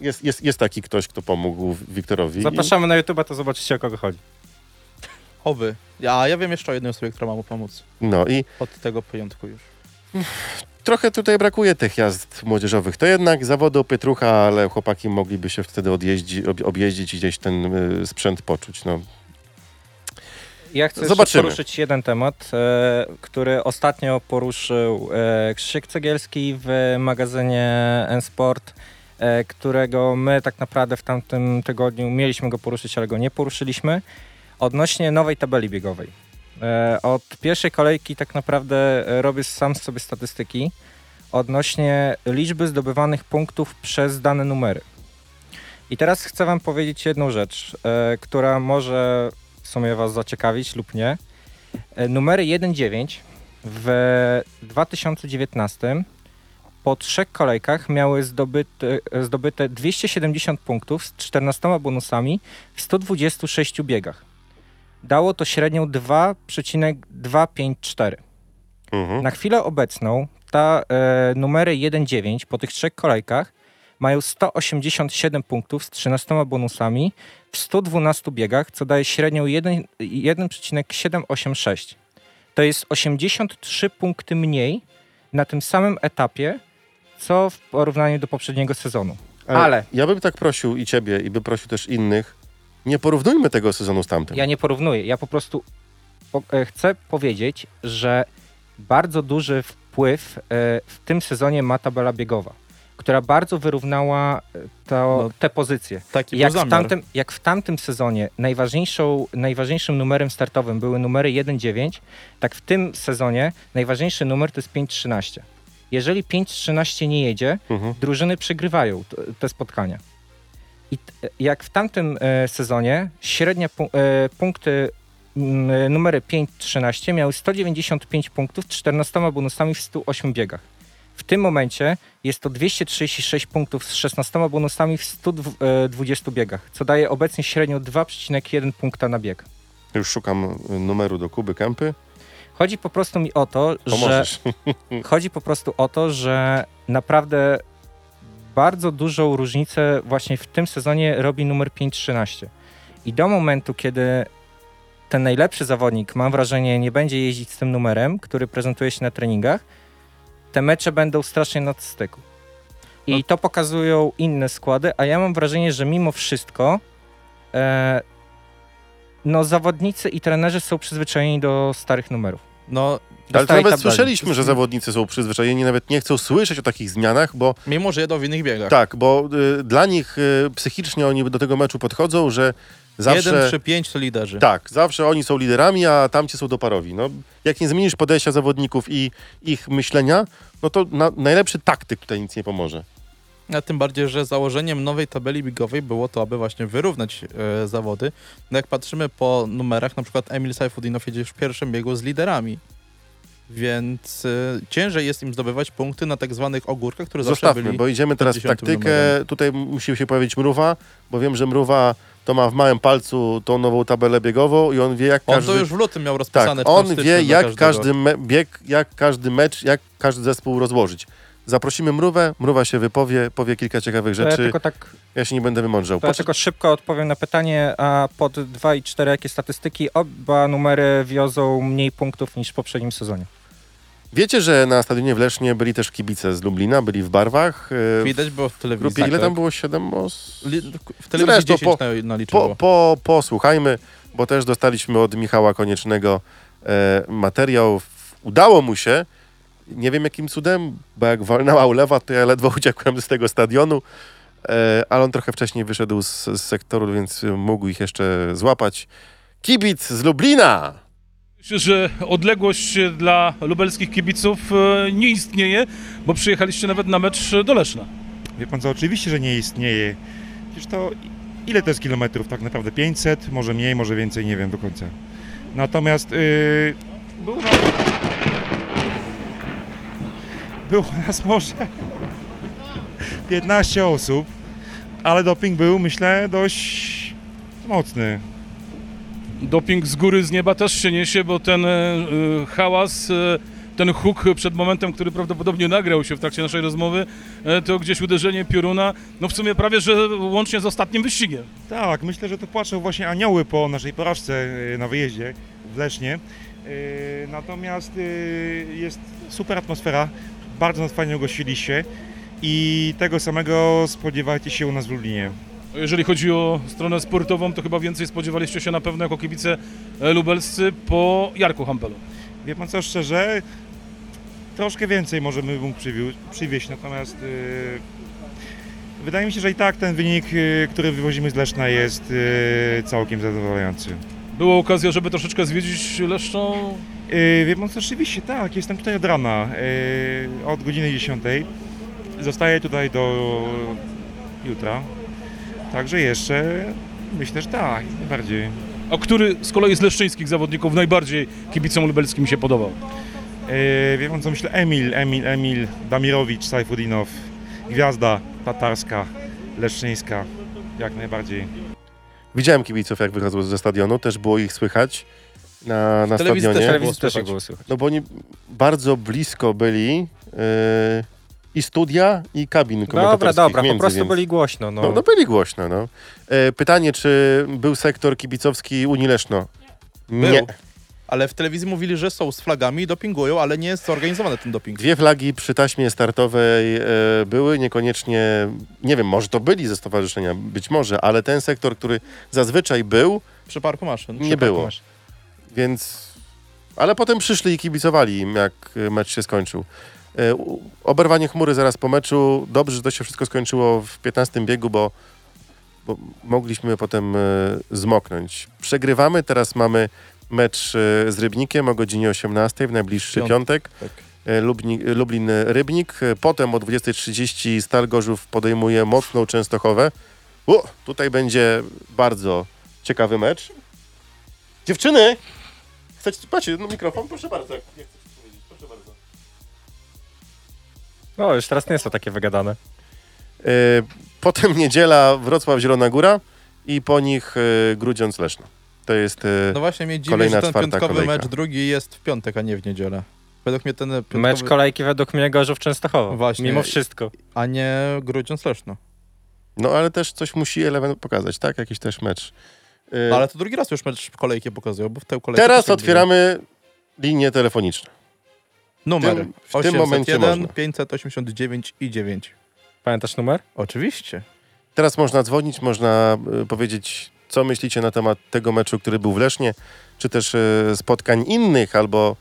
Jest, jest, jest taki ktoś, kto pomógł Wiktorowi. Zapraszamy na YouTube, to zobaczycie o kogo chodzi. Oby. A ja wiem jeszcze o jednej osobie, która ma mu pomóc. No i Od tego pojątku już. trochę tutaj brakuje tych jazd młodzieżowych. To jednak zawody Pietrucha, ale chłopaki mogliby się wtedy odjeździ, ob, objeździć i gdzieś ten y, sprzęt poczuć. No. Ja chcę Zobaczymy. poruszyć jeden temat, e, który ostatnio poruszył e, Krzysiek Cegielski w magazynie N-Sport, e, którego my tak naprawdę w tamtym tygodniu mieliśmy go poruszyć, ale go nie poruszyliśmy, odnośnie nowej tabeli biegowej. E, od pierwszej kolejki tak naprawdę robię sam sobie statystyki odnośnie liczby zdobywanych punktów przez dane numery. I teraz chcę Wam powiedzieć jedną rzecz, e, która może sumie Was zaciekawić lub nie. E, Numery 1-9 w 2019 po trzech kolejkach miały zdobyte, zdobyte 270 punktów z 14 bonusami w 126 biegach. Dało to średnią 2,254. Mhm. Na chwilę obecną ta e, numery 1-9 po tych trzech kolejkach mają 187 punktów z 13 bonusami w 112 biegach, co daje średnią 1 1,786. To jest 83 punkty mniej na tym samym etapie, co w porównaniu do poprzedniego sezonu. Ale- Ja bym tak prosił i ciebie, i bym prosił też innych, nie porównujmy tego sezonu z tamtym. Ja nie porównuję, ja po prostu po, e, chcę powiedzieć, że bardzo duży wpływ e, w tym sezonie ma tabela biegowa, która bardzo wyrównała e, to, No, te pozycje. Taki Jak w, tamtym, jak w tamtym sezonie najważniejszą, najważniejszym numerem startowym były numery 1-9, tak w tym sezonie najważniejszy numer to jest 5-13. Jeżeli 5-13 nie jedzie, Mhm. drużyny przegrywają te spotkania. I jak w tamtym e, sezonie średnia pu- e, punkty numery 5-13 miały 195 punktów z 14 bonusami w 108 biegach. W tym momencie jest to 236 punktów z 16 bonusami w 120 biegach, co daje obecnie średnio 2,1 punkta na bieg. Już szukam y, numeru do Kuby Kępy. Chodzi po prostu mi o to, że Pomożesz. chodzi po prostu o to, że naprawdę bardzo dużą różnicę właśnie w tym sezonie robi numer 5-13. I do momentu, kiedy ten najlepszy zawodnik, mam wrażenie, nie będzie jeździć z tym numerem, który prezentuje się na treningach, te mecze będą strasznie na styku. I No. to pokazują inne składy, a ja mam wrażenie, że mimo wszystko e, no zawodnicy i trenerzy są przyzwyczajeni do starych numerów. No, Ale nawet słyszeliśmy, że zawodnicy są przyzwyczajeni, nawet nie chcą słyszeć o takich zmianach, bo mimo że jedą w innych biegach. tak, bo y, dla nich y, psychicznie oni do tego meczu podchodzą, że zawsze... 1, 3, 5 to liderzy. Tak, zawsze oni są liderami, a tamci są doparowi. No, jak nie zmienisz podejścia zawodników i ich myślenia, no to na, najlepszy taktyk tutaj nic nie pomoże. A tym bardziej, że założeniem nowej tabeli bigowej było to, aby właśnie wyrównać e, zawody. No jak patrzymy po numerach, na przykład Emil Sajfudinow jedzie w pierwszym biegu z liderami. Więc e, ciężej jest im zdobywać punkty na tak zwanych ogórkach, które zawsze Zostawmy, byli. bo idziemy teraz w 50 taktykę. numerem. Tutaj musi się pojawić Mruwa, bo wiem, że Mruwa to ma w małym palcu tą nową tabelę biegową i on wie, jak On każdy... to już w lutym miał tak, rozpisane. w on wie, jak każdy me- bieg, jak każdy mecz, jak każdy zespół rozłożyć. Zaprosimy Mrówę, Mruwa się wypowie, powie kilka ciekawych To ja rzeczy. tylko tak Ja się nie będę wymądrzał. To ja tylko szybko odpowiem na pytanie, a pod 2 i 4 jakie statystyki? Oba numery wiozą mniej punktów niż w poprzednim sezonie. Wiecie, że na stadionie w Lesznie byli też kibice z Lublina, byli w barwach. e, Widać było w telewizji. grupie ile tak. tam było? Siedem os... W telewizji Zresztą 10 po- naliczyło. Po, po, posłuchajmy, bo też dostaliśmy od Michała Koniecznego e, materiał. Udało mu się, nie wiem jakim cudem, bo jak walnęła ulewa, to ja ledwo uciekłem z tego stadionu, e, ale on trochę wcześniej wyszedł z, z sektoru, więc mógł ich jeszcze złapać. Kibic z Lublina! Myślę, że odległość dla lubelskich kibiców e, nie istnieje, bo przyjechaliście nawet na mecz do Leszna. Wie pan co, oczywiście, że nie istnieje. Przecież to ile to jest kilometrów tak naprawdę? 500, może mniej, może więcej, nie wiem do końca. Natomiast yy, było nas może 15 osób, ale doping był, myślę, dość mocny. Doping z góry, z nieba też się niesie, bo ten e, hałas, e, ten huk przed momentem, który prawdopodobnie nagrał się w trakcie naszej rozmowy, e, to gdzieś uderzenie pioruna, no w sumie prawie, że łącznie z ostatnim wyścigiem. Tak, myślę, że to płaczą właśnie anioły po naszej porażce yy, na wyjeździe w Lesznie. Yy, Natomiast yy, jest super atmosfera, bardzo nas fajnie ugościliście i tego samego spodziewajcie się u nas w Lublinie. Jeżeli chodzi o stronę sportową, to chyba więcej spodziewaliście się na pewno jako kibice e, lubelscy po Jarku Hampelu. Wie pan co, szczerze, troszkę więcej możemy mógł przywiu- przywieźć, natomiast yy, wydaje mi się, że i tak ten wynik, yy, który wywozimy z Leszna jest yy, całkiem zadowalający. Była okazja, żeby troszeczkę zwiedzić Leszno. Yy, wie pan co, rzeczywiście tak, jestem tutaj od rana, yy, od godziny 10. Zostaję tutaj do jutra, także jeszcze myślę, że tak, jak najbardziej. A który z kolei z leszczyńskich zawodników najbardziej kibicom lubelskim się podobał? Yy, wie pan co, myślę, Emil, Emil, Emil, Damirowicz, Sajfudinow, Gwiazda Tatarska, Leszczyńska, jak najbardziej. Widziałem kibiców, jak wychodzą ze stadionu, też było ich słychać na, na telewizji też stadionie. tak Telewizji też słychać. było słychać. No bo oni bardzo blisko byli yy, i studia, i kabin Dobra, dobra, między, po prostu więc... byli głośno. No. No, no byli głośno, no. E, pytanie, czy był sektor kibicowski Unii Leszno? Był. Ale w telewizji mówili, że są z flagami i dopingują, ale nie jest zorganizowany ten doping. Dwie flagi przy taśmie startowej e, były, niekoniecznie, nie wiem, może to byli ze stowarzyszenia, być może, ale ten sektor, który zazwyczaj był, Przy parku maszyn. nie było. Więc. Ale potem przyszli i kibicowali im, jak mecz się skończył. E, Oberwanie chmury zaraz po meczu. Dobrze, że to się wszystko skończyło w 15 biegu, bo, bo mogliśmy potem e, zmoknąć. Przegrywamy, teraz mamy mecz e, z Rybnikiem o godzinie 18 w najbliższy Piątek. piątek. Tak. E, Lubni, Lublin Rybnik. E, Potem o 20.30 Stal Gorzów podejmuje mocną Częstochowę. U, tutaj będzie bardzo ciekawy mecz. Dziewczyny! Chcecie, macie no, mikrofon? Proszę bardzo. Proszę bardzo. No, już teraz nie jest to takie wygadane. E, potem niedziela Wrocław Zielona Góra i po nich e, Grudziądz Leszno. To jest... E, No właśnie mnie dziwi, Kolejna że ten czwarta piątkowy kolejka. mecz drugi jest w piątek, a nie w niedzielę. Według mnie ten piątkowy... Mecz kolejki według mnie Gorzów Częstochowa. Właśnie. Mimo wszystko. A nie Grudziądz Leszno. no ale też coś musi Eleven pokazać, tak? Jakiś też mecz. E, Ale to drugi raz już mecz kolejki pokazują, bo w tę kolejkę... teraz otwieramy linie telefoniczne. Numer tym- w tym momencie 801 można. 589 i 9. Pamiętasz numer? Oczywiście. Teraz można dzwonić, można e, powiedzieć, co myślicie na temat tego meczu, który był w Lesznie, czy też e, spotkań innych, albo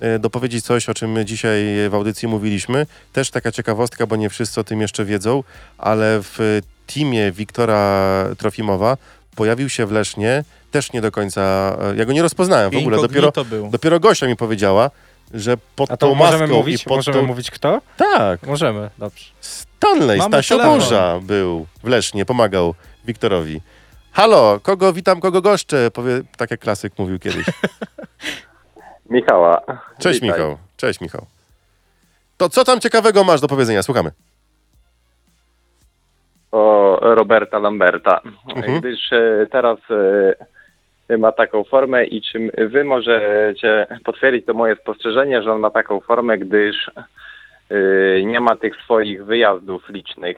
e, dopowiedzieć coś, o czym my dzisiaj w audycji mówiliśmy. Też taka ciekawostka, bo nie wszyscy o tym jeszcze wiedzą, ale w teamie Wiktora Trofimowa pojawił się w Lesznie, też nie do końca, e, ja go nie rozpoznałem w ogóle, dopiero, to był. dopiero Gosia mi powiedziała, że pod A to tą możemy maską mówić? i pod Możemy tą... mówić kto? Tak, Możemy, dobrze. Stanley, Mamy Stasio telefon. Burza był w Lesznie, pomagał Wiktorowi. Halo, kogo witam, kogo goszczę? Powie, tak jak klasyk mówił kiedyś. Michała. Cześć Witaj. Michał, cześć Michał. To co tam ciekawego masz do powiedzenia? Słuchamy. O Roberta Lamberta. Mhm. Gdyż e, teraz e, ma taką formę i czym wy możecie potwierdzić to moje spostrzeżenie, że on ma taką formę, gdyż e, nie ma tych swoich wyjazdów licznych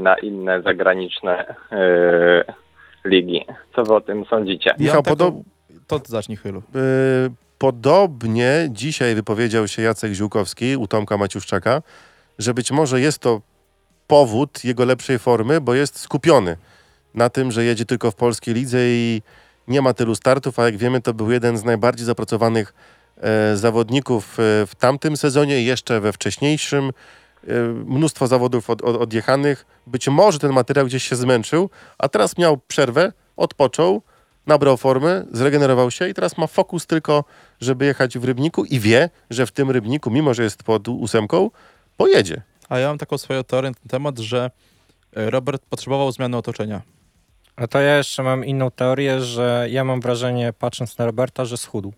na inne zagraniczne ligi. Co wy o tym sądzicie? Ja Michał, podob- taką... To zacznij chylu. Yy, podobnie dzisiaj wypowiedział się Jacek Ziółkowski u Tomka Maciuszczaka, że być może jest to powód jego lepszej formy, bo jest skupiony na tym, że jedzie tylko w polskiej lidze i nie ma tylu startów, a jak wiemy, to był jeden z najbardziej zapracowanych e, zawodników e, w tamtym sezonie i jeszcze we wcześniejszym. E, mnóstwo zawodów od, od, odjechanych. Być może ten materiał gdzieś się zmęczył, a teraz miał przerwę, odpoczął, nabrał formy, zregenerował się i teraz ma fokus tylko, żeby jechać w Rybniku i wie, że w tym Rybniku, mimo że jest pod ósemką, pojedzie. A ja mam taką swoją teorię na ten temat, że e, Robert potrzebował zmiany otoczenia. A to ja jeszcze mam inną teorię, że ja mam wrażenie, patrząc na Roberta, że schudł.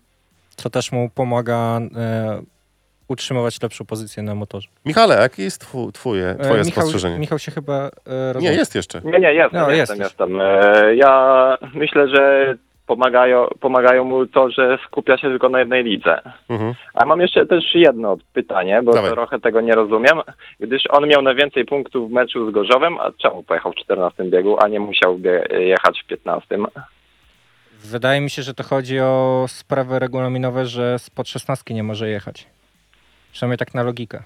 Co też mu pomaga e, utrzymywać lepszą pozycję na motorze. Michale, jakie jest twu, twoje, E, twoje Michał, spostrzeżenie? Michał się chyba e, Nie, rozłączył. jest jeszcze. Nie, nie, jestem, No, jestem, jesteś. jestem. E, Ja myślę, że pomagają, pomagają mu to, że skupia się tylko na jednej lidze. Mhm. A mam jeszcze też jedno pytanie, bo Dawaj. trochę tego nie rozumiem. Gdyż on miał najwięcej punktów w meczu z Gorzowem, a czemu pojechał w 14 biegu, a nie musiał jechać w 15? Wydaje mi się, że to chodzi o sprawy regulaminowe, że spod 16 nie może jechać. Przynajmniej tak na logikę.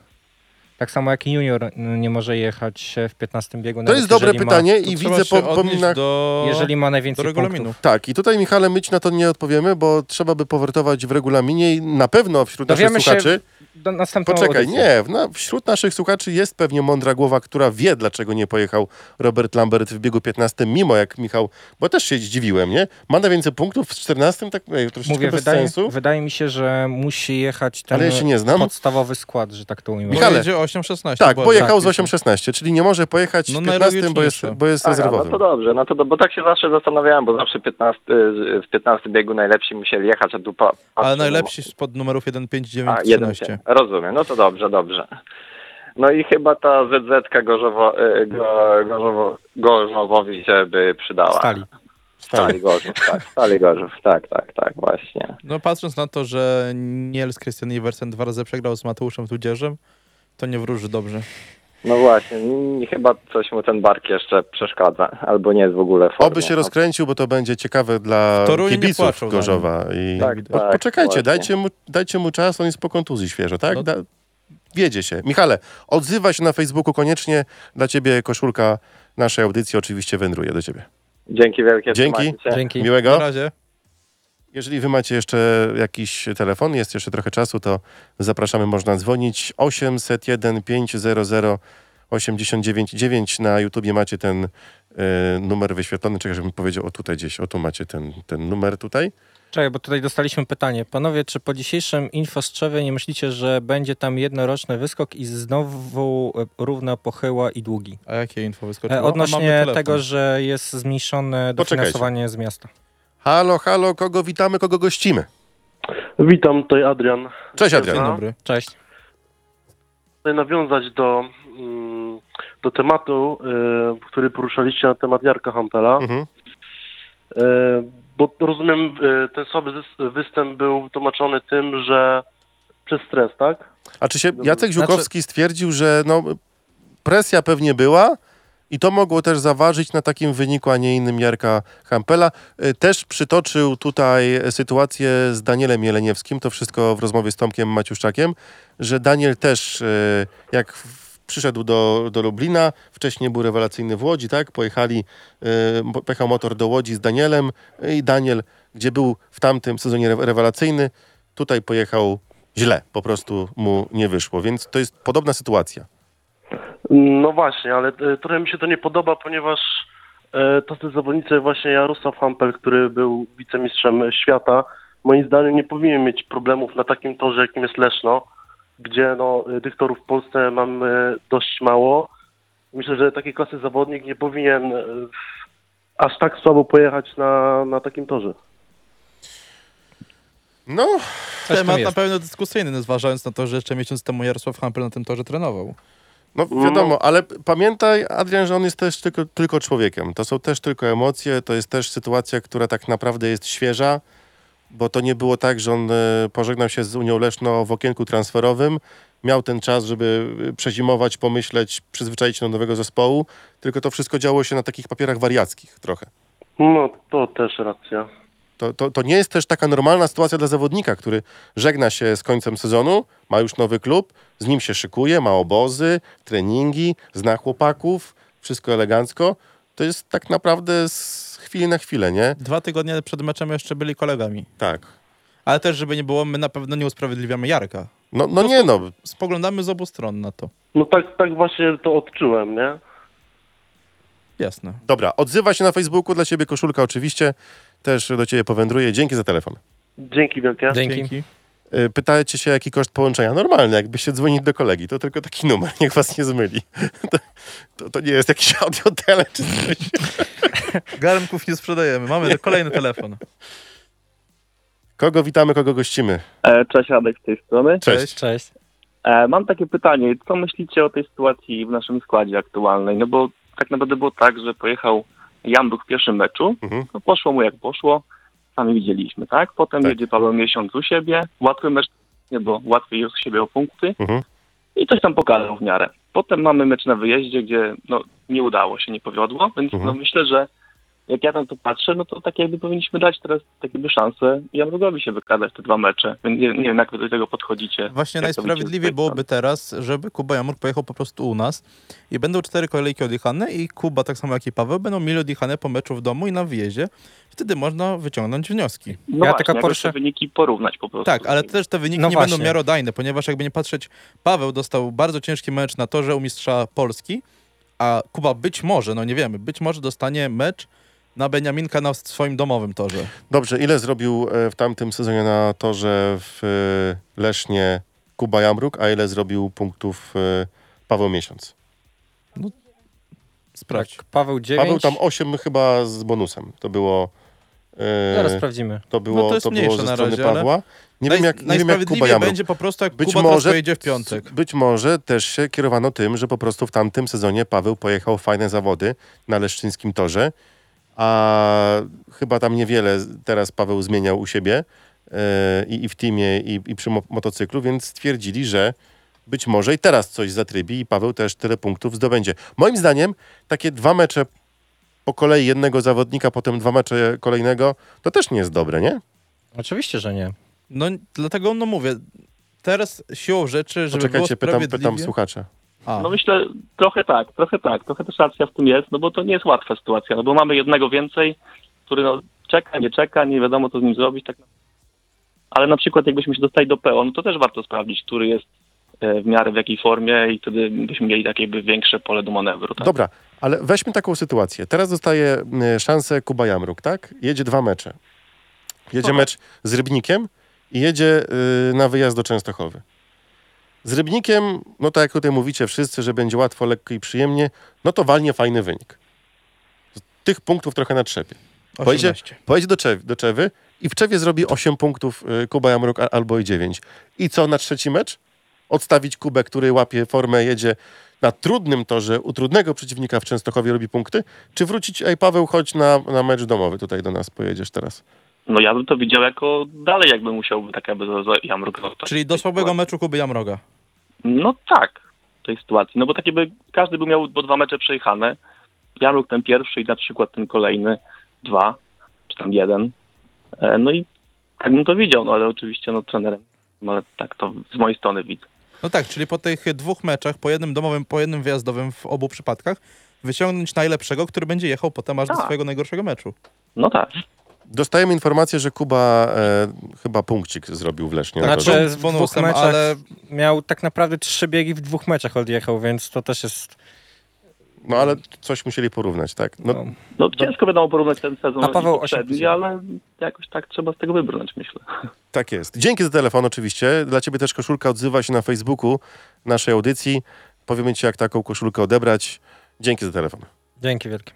Tak samo jak junior n- nie może jechać w 15 biegu. To jest dobre pytanie To i widzę po, po odnieść minach... do, Ma, jeżeli ma do najwięcej regulaminu. punktów. Tak, i tutaj Michale, my ci na to nie odpowiemy, bo trzeba by powertować w regulaminie i na pewno wśród naszych Dowiemy się słuchaczy... Do następną Poczekaj, audycję. nie, w na, wśród naszych słuchaczy jest pewnie mądra głowa, która wie, dlaczego nie pojechał Robert Lambert w biegu 15, mimo jak Michał, bo też się zdziwiłem, nie? Ma najwięcej punktów w 14, tak ej, troszeczkę Mówię, bez wydaje, sensu, wydaje mi się, że musi jechać ten ale ja się nie znam. podstawowy skład, że tak to ujmę. Bo Michale. Jedzie 8-16. Tak, bo- pojechał z tak, 8-16, czyli nie może pojechać No w 15, bo jest, bo jest Aha, no rezerwowym. to dobrze, no to do, bo tak się zawsze zastanawiałem, bo zawsze 15, w 15 biegu najlepsi musieli jechać, a tu pa, Ale patrzę, najlepsi spod numerów 1, 5, 9, A, jeden 13. się. Rozumiem, no to dobrze, dobrze. No i chyba ta ZZ Gorzowo, y, go, Gorzowo, Gorzowowi się by przydała. Stali. Stali Gorzów, tak, Stali Gorzów, tak, tak, tak, właśnie. No patrząc na to, że Niels Christian Iversen dwa razy przegrał z Mateuszem Tudzierzem, to nie wróży dobrze. No właśnie, chyba coś mu ten bark jeszcze przeszkadza, albo nie jest w ogóle w formie. Oby się rozkręcił, bo to będzie ciekawe dla kibiców płaczą Gorzowa. I Tak, po, tak, poczekajcie, właśnie. dajcie mu, dajcie mu czas, on jest po kontuzji świeżo, tak? No. Da, wiedzie się. Michale, odzywaj się na Facebooku koniecznie. Dla ciebie koszulka naszej audycji oczywiście wędruje do ciebie. Dzięki wielkie. Dzięki. Dzięki. Na Miłego. razie. Jeżeli wy macie jeszcze jakiś telefon, jest jeszcze trochę czasu, to zapraszamy, można dzwonić 801 500 899 na YouTubie macie ten e, numer wyświetlony, czekaj, żebym powiedział, o tutaj gdzieś, o tu macie ten, ten numer tutaj. Czekaj, bo tutaj dostaliśmy pytanie. Panowie, czy po dzisiejszym infostrzewie nie myślicie, że będzie tam jednoroczny wyskok i znowu e, równa pochyła i długi? A jakie info wyskoczyło? E, A mamy odnośnie tego, że jest zmniejszone Poczekajcie. dofinansowanie z miasta. Halo, halo, kogo witamy, kogo gościmy? Witam, tutaj Adrian. Cześć Dzień Adrian. dobry. Cześć. Chcę nawiązać do, mm, do tematu, y, który poruszaliście na temat Jarka Hampela, Mhm. y, bo rozumiem, y, ten słaby występ był tłumaczony tym, że przez stres, tak? A czy się Jacek Znaczy- Ziółkowski stwierdził, że no, presja pewnie była i to mogło też zaważyć na takim wyniku, a nie innym Jarka Hampela. Y, Też przytoczył tutaj sytuację z Danielem Jeleniewskim, to wszystko w rozmowie z Tomkiem Maciuszczakiem, że Daniel też y, jak przyszedł do, do Lublina, wcześniej był rewelacyjny w Łodzi, tak? Pojechali, y, pojechał motor do Łodzi z Danielem i Daniel, gdzie był w tamtym sezonie re- rewelacyjny, tutaj pojechał źle, po prostu mu nie wyszło, więc to jest podobna sytuacja. No właśnie, ale y, trochę mi się to nie podoba, ponieważ y, to te zawodnicy, właśnie Jarosław Hampel, który był wicemistrzem świata, moim zdaniem nie powinien mieć problemów na takim torze, jakim jest Leszno, gdzie no, tych torów w Polsce mamy dość mało. Myślę, że taki klasy zawodnik nie powinien aż tak słabo pojechać na, na takim torze. No, Temat na jest. pewno dyskusyjny, no, zważając na to, że jeszcze miesiąc temu Jarosław Hampel na tym torze trenował. No wiadomo, ale p- pamiętaj, Adrian, że on jest też tylko, tylko człowiekiem. To są też tylko emocje, to jest też sytuacja, która tak naprawdę jest świeża, bo to nie było tak, że on e, pożegnał się z Unią Leszno w okienku transferowym, miał ten czas, żeby e, przezimować, pomyśleć, przyzwyczaić się do nowego zespołu, tylko to wszystko działo się na takich papierach wariackich trochę. No, to też racja. To, to, to nie jest też taka normalna sytuacja dla zawodnika, który żegna się z końcem sezonu, ma już nowy klub, z nim się szykuje, ma obozy, treningi, zna chłopaków, wszystko elegancko. To jest tak naprawdę z chwili na chwilę, nie? Dwa tygodnie przed meczem jeszcze byli kolegami. Tak. Ale też, żeby nie było, my na pewno nie usprawiedliwiamy Jarka. No, no nie no, Spoglądamy z obu stron na to. No tak, tak właśnie to odczułem, nie? Jasne. dobra, odzywa się na Facebooku, dla ciebie koszulka oczywiście, też do ciebie powędruje. Dzięki za telefon. Dzięki wielkie. Dzięki. Dzięki. Y, Pytajcie się, jaki koszt połączenia. Normalny, jakbyście dzwonić do kolegi, to tylko taki numer, niech was nie zmyli. To, to, to nie jest jakiś audiotele czy coś. Garnków nie sprzedajemy. Mamy kolejny telefon. Kogo witamy, kogo gościmy? E, Cześć, Radek z tej strony. Cześć. Cześć. E, Mam takie pytanie, co myślicie o tej sytuacji w naszym składzie aktualnej? No bo tak naprawdę było tak, że pojechał Jambuk w pierwszym meczu, Mhm. no poszło mu jak poszło, sami widzieliśmy, tak? Potem Tak. jedzie Paweł Miesiąc u siebie, łatwy mecz, bo łatwiej jest u siebie o punkty Mhm. i coś tam pokazał w miarę. Potem mamy mecz na wyjeździe, gdzie no, nie udało się, nie powiodło, więc Mhm. no, myślę, że jak ja na to patrzę, no to tak jakby powinniśmy dać teraz tak jakby szansę Jambrukowi się wykazać te dwa mecze. Więc nie, nie wiem, jak wy do tego podchodzicie. Właśnie tej byłoby teraz, żeby Kuba Jamur pojechał po prostu u nas i będą cztery kolejki odjechane i Kuba, tak samo jak i Paweł, będą mieli odjechane po meczu w domu i na wyjeździe. Wtedy można wyciągnąć wnioski. No Ja właśnie, jakoś Porsche- te wyniki porównać po prostu. Tak, ale też te wyniki No nie właśnie. będą miarodajne, ponieważ jakby nie patrzeć, Paweł dostał bardzo ciężki mecz na torze u mistrza Polski, a Kuba być może, no nie wiemy, być może dostanie mecz na Beniaminka na swoim domowym torze. Dobrze, ile zrobił e, w tamtym sezonie na torze w e, Lesznie Kuba Jamruk, a ile zrobił punktów e, Paweł Miesiąc? Sprawdź. Tak, Paweł 9. Paweł tam 8 chyba z bonusem. To było. Zaraz sprawdzimy. To było, No to jest to było mniejsze ze na strony razie, ale Pawła. Nie wiem, jak, nie wiem jak Kuba Jamruk. będzie po prostu, jak Być Kuba może, pojedzie w piątek. być może też się kierowano tym, że po prostu w tamtym sezonie Paweł pojechał fajne zawody na Leszczyńskim torze, a chyba tam niewiele teraz Paweł zmieniał u siebie e, i, i w teamie, i, i przy mo- motocyklu, więc stwierdzili, że być może i teraz coś zatrybi i Paweł też tyle punktów zdobędzie. Moim zdaniem takie dwa mecze po kolei jednego zawodnika, potem dwa mecze kolejnego, to też nie jest dobre, nie? Oczywiście, że nie. No dlatego no mówię, teraz siłą rzeczy, żeby Poczekajcie, było pytam, pytam słuchacza. A, No myślę, trochę tak, trochę tak, trochę też racja w tym jest, no bo to nie jest łatwa sytuacja, no bo mamy jednego więcej, który no czeka, nie czeka, nie wiadomo co z nim zrobić, tak. Ale na przykład jakbyśmy się dostali do PO, no to też warto sprawdzić, który jest e, w miarę w jakiej formie i wtedy byśmy mieli takie większe pole do manewru. Tak? Dobra, ale weźmy taką sytuację. Teraz dostaje szansę Kuba Jamruk, tak? Jedzie dwa mecze. Jedzie mecz z Rybnikiem i jedzie y, na wyjazd do Częstochowy. Z Rybnikiem, no tak jak tutaj mówicie wszyscy, że będzie łatwo, lekko i przyjemnie, no to walnie fajny wynik. Tych punktów trochę natrzepie. Pojedzie, 18. pojedzie do, Czew, do Czewy i w Czewie zrobi 8 punktów y, Kuba Jamruk a- albo i 9. I co na trzeci mecz? Odstawić Kubę, który łapie formę, jedzie na trudnym torze, u trudnego przeciwnika w Częstochowie robi punkty? Czy wrócić, ej Paweł, chodź na, na mecz domowy, tutaj do nas pojedziesz teraz. No ja bym to widział jako dalej jakby musiałby tak jakby zostać. Czyli do słabego meczu Kuby Jamroga. No tak, w tej sytuacji. No bo tak jakby każdy by miał po dwa mecze przejechane. Jamruk ten pierwszy i na przykład ten kolejny dwa, czy tam jeden. E, No i tak bym to widział, no ale oczywiście no trenerem. No ale tak to z mojej strony widzę. No tak, czyli po tych dwóch meczach, po jednym domowym, po jednym wyjazdowym w obu przypadkach, wyciągnąć najlepszego, który będzie jechał potem aż do Tak. swojego najgorszego meczu. No tak. Dostajemy informację, że Kuba e, chyba punkcik zrobił w Lesznie. na Znaczy, torze. z w dwóch bonusem, meczach ale miał tak naprawdę trzy biegi w dwóch meczach odjechał, więc to też jest... No ale coś musieli porównać, tak? No, No, No ciężko wiadomo porównać ten sezon A Paweł poprzedni, 8+1. ale jakoś tak trzeba z tego wybrnąć, myślę. Tak jest. Dzięki za telefon oczywiście. Dla ciebie też koszulka odzywa się na Facebooku naszej audycji. Powiemy ci, jak taką koszulkę odebrać. Dzięki za telefon. dzięki wielkie.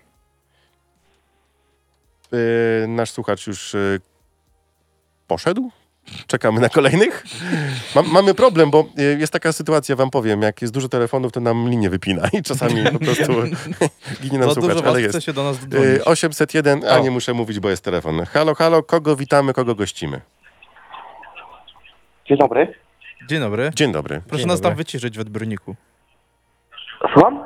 Yy, nasz słuchacz już yy, poszedł? Czekamy na kolejnych? Mam, mamy problem, bo yy, jest taka sytuacja, wam powiem, jak jest dużo telefonów, to nam linię wypina i czasami po prostu ginie nam słuchacz, ale jest. się do nas dodzwonić. Yy, 801, a O. nie muszę mówić, bo jest telefon. Halo, halo, kogo witamy, kogo gościmy? Dzień dobry. Dzień dobry. Dzień dobry. Proszę Dzień nas dobry. tam wyciszyć w odbiorniku. Słucham?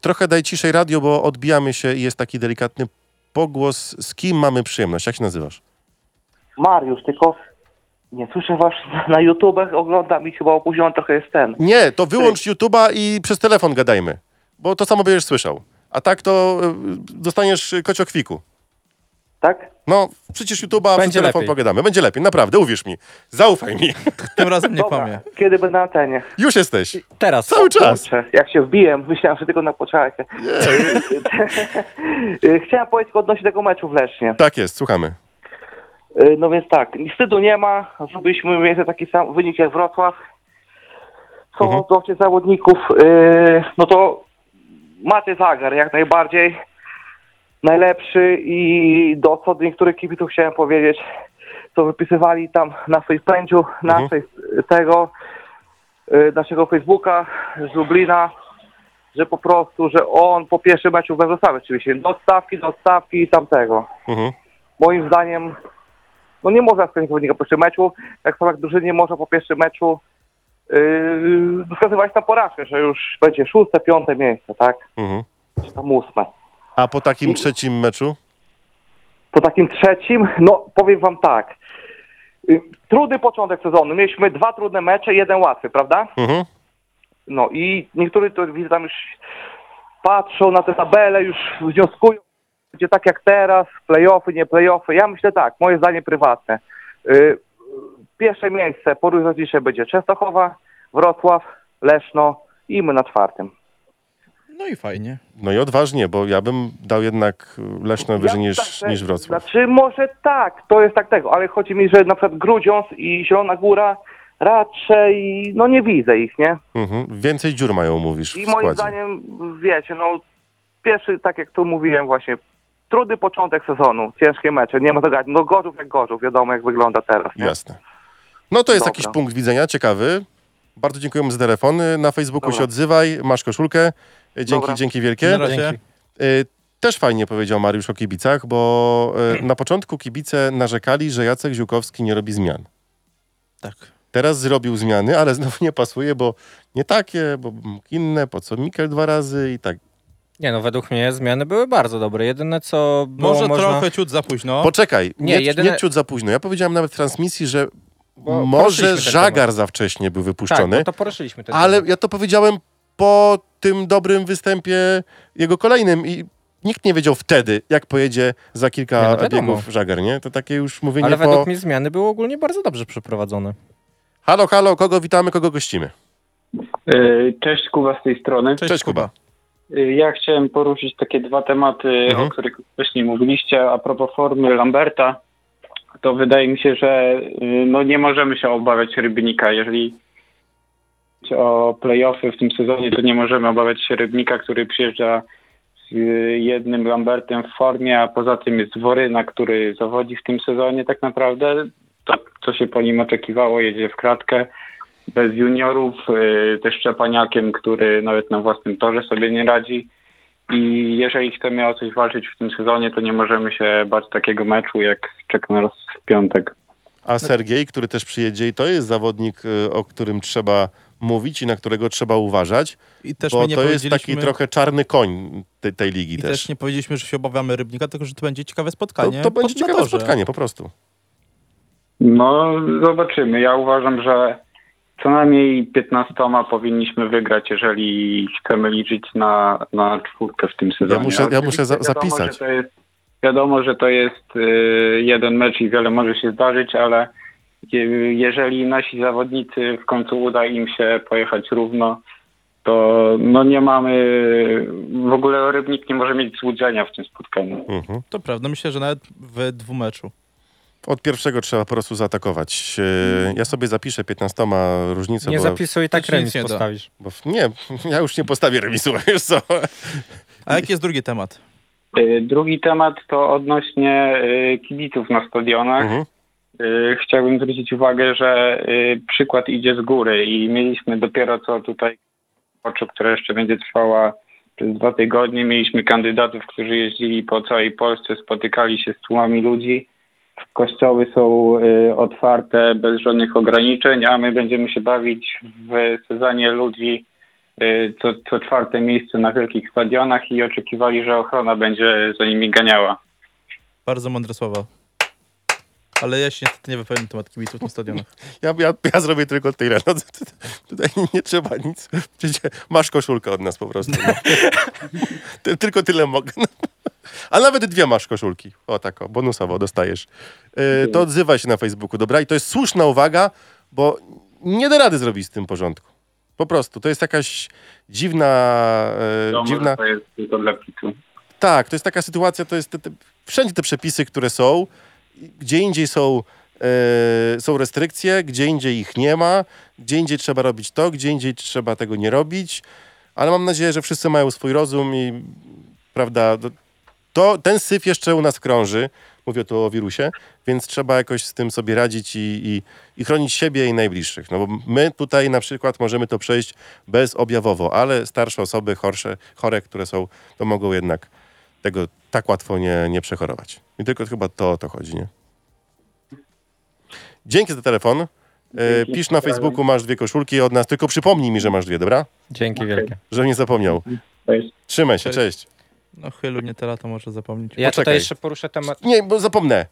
Trochę daj ciszej radio, bo odbijamy się i jest taki delikatny pogłos. Z kim mamy przyjemność? Jak się nazywasz? Mariusz, tylko nie słyszę was na YouTubach, oglądam i chyba opóźniony trochę jest ten. Nie, to wyłącz YouTube'a i przez telefon gadajmy, bo to samo będziesz słyszał. A tak to y, dostaniesz kociokwiku. Tak? No, przecież YouTube'a przez Będzie telefon lepiej. pogadamy. Będzie lepiej, naprawdę, uwierz mi. Zaufaj mi. Tym razem nie kłamie. kiedy będę na antenie? Już jesteś. Teraz. Cały czas. Kurczę, Jak się wbiłem, myślałem, że tylko na poczekajcie. Chciałem powiedzieć odnośnie tego meczu w Lesznie. Tak jest, słuchamy. Y, No więc tak, wstydu nie ma. Zrobiliśmy mniej więcej taki sam wynik jak Wrocław. Są Mhm. mhm. zawodników. y, No to macie zagar jak najbardziej. Najlepszy i do co do niektórych kibiców chciałem powiedzieć, co wypisywali tam na Facepage'u naszej, tego, y, naszego Facebooka z Lublina, że po prostu, że on po pierwszym meczu we Wrocławiu oczywiście, do odstawki, do odstawki i tamtego Mhm. moim zdaniem, no nie można skończyć zawodnika po pierwszym meczu, tak samo jak drużynie nie można po pierwszym meczu yy, wskazywać na porażkę, że już będzie szóste, piąte miejsce, tak? Mhm. Czy tam ósme. A po takim trzecim meczu? Po takim trzecim, no powiem wam tak, yy, trudny początek sezonu, mieliśmy dwa trudne mecze, jeden łatwy, prawda? Mhm. No i niektórzy to widzę tam już patrzą na te tabele, już wnioskują, będzie tak jak teraz, playoffy, nie playoffy. Ja myślę tak, moje zdanie prywatne. Yy, pierwsze miejsce po różnicy będzie Częstochowa, Wrocław, Leszno i my na czwartym. No i fajnie. No i odważnie, bo ja bym dał jednak Leszno wyżej Ja niż, tak, niż Wrocław. Znaczy może tak, to jest tak tego, ale chodzi mi, że na przykład Grudziądz i Zielona Góra raczej, no nie widzę ich, nie? Mhm. Więcej dziur mają, mówisz, I moim zdaniem, wiecie, no pierwszy, tak jak tu mówiłem właśnie, trudny początek sezonu, ciężkie mecze, nie ma to gadać. No Gorzów jak Gorzów, wiadomo jak wygląda teraz, nie? Jasne. No to jest Dobra. jakiś punkt widzenia, ciekawy. Bardzo dziękujemy za telefon. Na Facebooku Dobra. się odzywaj, masz koszulkę. Dzięki, Dobra. dzięki wielkie. Na razie. Dzięki. Y, Też fajnie powiedział Mariusz o kibicach, bo y, na początku kibice narzekali, że Jacek Ziółkowski nie robi zmian. Tak. Teraz zrobił zmiany, ale znowu nie pasuje, bo nie takie, bo inne, po co Mikel dwa razy i tak. Nie no, według mnie zmiany były bardzo dobre. Jedyne co było Może można... trochę ciut za późno. Poczekaj, nie, Nie, nie, jedyne- ciut za późno. Ja powiedziałem nawet w transmisji, że Bo może żagar za wcześnie był Tak, wypuszczony, bo to poruszyliśmy ten ale temat. ja to powiedziałem po tym dobrym występie jego kolejnym i nikt nie wiedział wtedy, jak pojedzie za kilka Nie, no biegów żagar, nie? To takie już mówienie Ale po... według mnie zmiany były ogólnie bardzo dobrze przeprowadzone. Halo, halo, kogo witamy, kogo gościmy? Y, Cześć Kuba z tej strony. Cześć, Cześć, Kuba. Y, Ja chciałem poruszyć takie dwa tematy, Mhm. o których wcześniej mówiliście. A propos formy Lamberta, to wydaje mi się, że y, no nie możemy się obawiać Rybnika. Jeżeli o playoffy w tym sezonie, to nie możemy obawiać się Rybnika, który przyjeżdża z jednym Lambertem w formie, a poza tym jest Woryna, który zawodzi w tym sezonie tak naprawdę. To, co się po nim oczekiwało, jedzie w kratkę bez juniorów, y, też Szczepaniakiem, który nawet na własnym torze sobie nie radzi. I jeżeli chcemy o coś walczyć w tym sezonie, to nie możemy się bać takiego meczu, jak czeka nas w piątek. A Sergiej, który też przyjedzie i to jest zawodnik, y, o którym trzeba mówić i na którego trzeba uważać, I też bo to jest taki powiedzieliśmy- trochę czarny koń tej, tej ligi I też. też nie powiedzieliśmy, że się obawiamy Rybnika, tylko że to będzie ciekawe To, spotkanie. to będzie pod- na ciekawe torze. spotkanie, po prostu. No, zobaczymy. Ja uważam, że co najmniej 15 powinniśmy wygrać, jeżeli chcemy liczyć na, na czwórkę w tym sezonie. muszę- ja muszę za- Oczywiście wiadomo, zapisać. Że to jest, wiadomo, że to jest y, jeden mecz i wiele może się zdarzyć, ale jeżeli nasi zawodnicy w końcu uda im się pojechać równo, to no nie mamy, w ogóle Rybnik nie może mieć złudzenia w tym spotkaniu. Mhm. To prawda, myślę, że nawet w dwumeczu. Od pierwszego trzeba po prostu zaatakować. E, Ja sobie zapiszę 15 różnicę, Nie bo, zapisuj, tak remis nie postawisz. bo nie, ja już nie postawię remisu, wiesz co? A jaki jest drugi temat? Y, Drugi temat to odnośnie y, kibiców na stadionach. Mhm. Y, Chciałbym zwrócić uwagę, że y, przykład idzie z góry i mieliśmy dopiero co tutaj oczu, która jeszcze będzie trwała przez dwa tygodnie. Mieliśmy kandydatów, którzy jeździli po całej Polsce, spotykali się z tłumami ludzi. Kościoły są y, otwarte bez żadnych ograniczeń, a my będziemy się bawić w sezonie ludzi co, co czwarte miejsce na wielkich stadionach i oczekiwali, że ochrona będzie za nimi ganiała. Bardzo mądre słowa. Ale ja się niestety nie wypowiem na temat kibiców na stadionach. Ja, ja, ja zrobię tylko tyle. No, tutaj nie trzeba nic. Przecież masz koszulkę od nas po prostu. No. Ty, tylko tyle mogę. No. A nawet dwie masz koszulki. O tak, o, bonusowo dostajesz. E, to odzywaj się na Facebooku, dobra? I to jest słuszna uwaga, bo nie da rady zrobić z tym porządku. Po prostu. To jest jakaś dziwna... E, Wiadomo, dziwna To jest tylko dla pitu. tak, to jest taka sytuacja, to jest te, te, wszędzie te przepisy, które są, gdzie indziej są, e, są restrykcje, gdzie indziej ich nie ma, gdzie indziej trzeba robić to, gdzie indziej trzeba tego nie robić, ale mam nadzieję, że wszyscy mają swój rozum i prawda, to, ten syf jeszcze u nas krąży, mówię tu o wirusie, więc trzeba jakoś z tym sobie radzić i, i, i chronić siebie i najbliższych. No bo my tutaj na przykład możemy to przejść bezobjawowo, ale starsze osoby, chorsze, chore, które są, to mogą jednak tego tak łatwo nie, nie przechorować. I tylko chyba to o to chodzi, nie? Dzięki za telefon. E, Dzięki. pisz na Facebooku, masz dwie koszulki od nas, tylko przypomnij mi, że masz dwie, dobra? Dzięki wielkie. Żebym nie zapomniał. Cześć. Trzymaj się, Cześć. cześć. No chylu nie te lata może zapomnieć. Ja Poczekaj. tutaj jeszcze poruszę temat. Nie, bo zapomnę.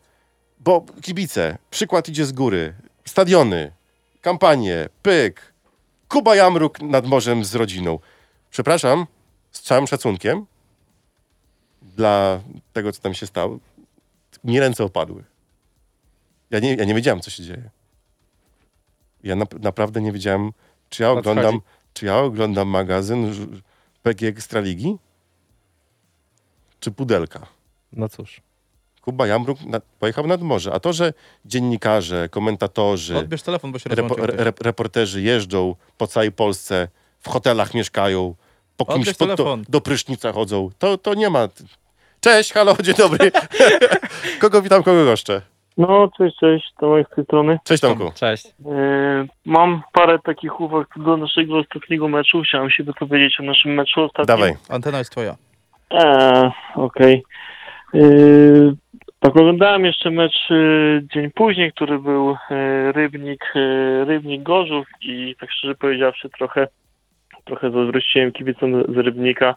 Bo kibice, przykład idzie z góry. Stadiony, kampanie, pyk. Kuba Jamruk nad morzem z rodziną. Przepraszam, z całym szacunkiem dla tego, co tam się stało, mi ręce opadły. Ja nie, ja nie wiedziałem, co się dzieje. Ja nap- naprawdę nie wiedziałem, czy ja oglądam, czy ja oglądam magazyn PG Ekstraligi, czy Pudelka. No cóż. Kuba Jamruk nad, pojechał nad morze. A to, że dziennikarze, komentatorzy, Odbierz telefon, bo się repo, re, reporterzy jeżdżą po całej Polsce, w hotelach mieszkają, po kimś po, do, do prysznica chodzą. To, to nie ma. Cześć, halo, dzień dobry. kogo witam, kogo goszczę? No, cześć, cześć, Tomek z tej strony. Cześć Tomku. Cześć. E, mam parę takich uwag do naszego ostatniego meczu. Chciałem się wypowiedzieć o naszym meczu ostatnim. Dawaj. Antena jest twoja. Eee, okej. E, tak, oglądałem jeszcze mecz e, dzień później, który był e, Rybnik, e, Rybnik Gorzów i tak szczerze powiedziawszy trochę, trochę zazdrościłem kibicom z Rybnika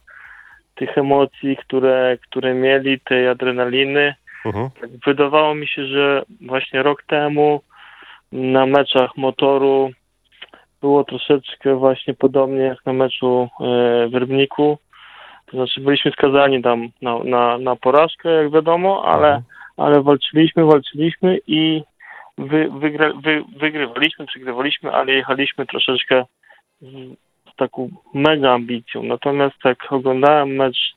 tych emocji, które, które mieli, tej adrenaliny. Mhm. Tak Wydawało mi się, że właśnie rok temu na meczach motoru było troszeczkę właśnie podobnie jak na meczu e, w Rybniku. To znaczy byliśmy skazani tam na, na, na porażkę, jak wiadomo, ale, ale walczyliśmy, walczyliśmy i wy, wygra, wy, wygrywaliśmy, przegrywaliśmy, ale jechaliśmy troszeczkę taką mega ambicją. Natomiast jak oglądałem mecz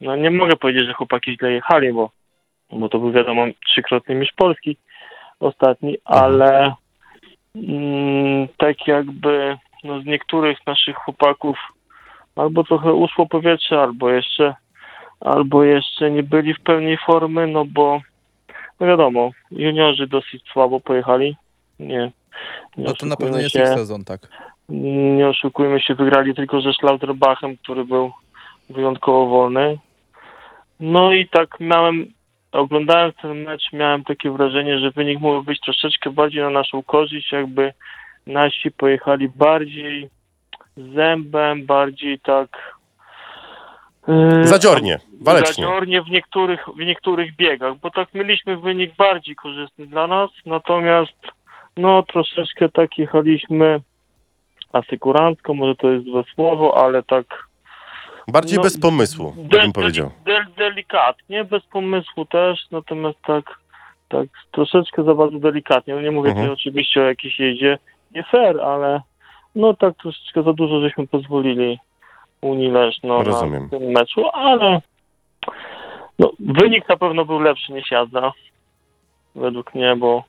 no nie mogę powiedzieć, że chłopaki źle jechali, bo, bo to był wiadomo trzykrotny mistrz Polski ostatni, ale mm, tak jakby no, z niektórych naszych chłopaków albo trochę uszło powietrze, albo jeszcze, albo jeszcze nie byli w pełni formy, no bo no wiadomo, juniorzy dosyć słabo pojechali. Nie. nie No to na pewno jest ich sezon, tak. Nie oszukujmy się, wygrali tylko ze Schlauterbachem, który był wyjątkowo wolny. No i tak miałem, oglądając ten mecz, miałem takie wrażenie, że wynik mógł być troszeczkę bardziej na naszą korzyść, jakby nasi pojechali bardziej zębem, bardziej tak... yy, Zadziornie, walecznie. Zadziornie w niektórych, w niektórych biegach, bo tak mieliśmy wynik bardziej korzystny dla nas, natomiast no troszeczkę tak jechaliśmy asykurancko, może to jest złe słowo, ale tak Bardziej No, bez pomysłu, de- bym powiedział. del, delikatnie, bez pomysłu też, natomiast tak, tak troszeczkę za bardzo delikatnie. No nie mówię Mhm. tutaj oczywiście o jakiejś jeździe nie fair, ale no tak troszeczkę za dużo żeśmy pozwolili Unii Leszno Rozumiem. na tym meczu, ale no, wynik na pewno był lepszy niż jazda, według mnie, bo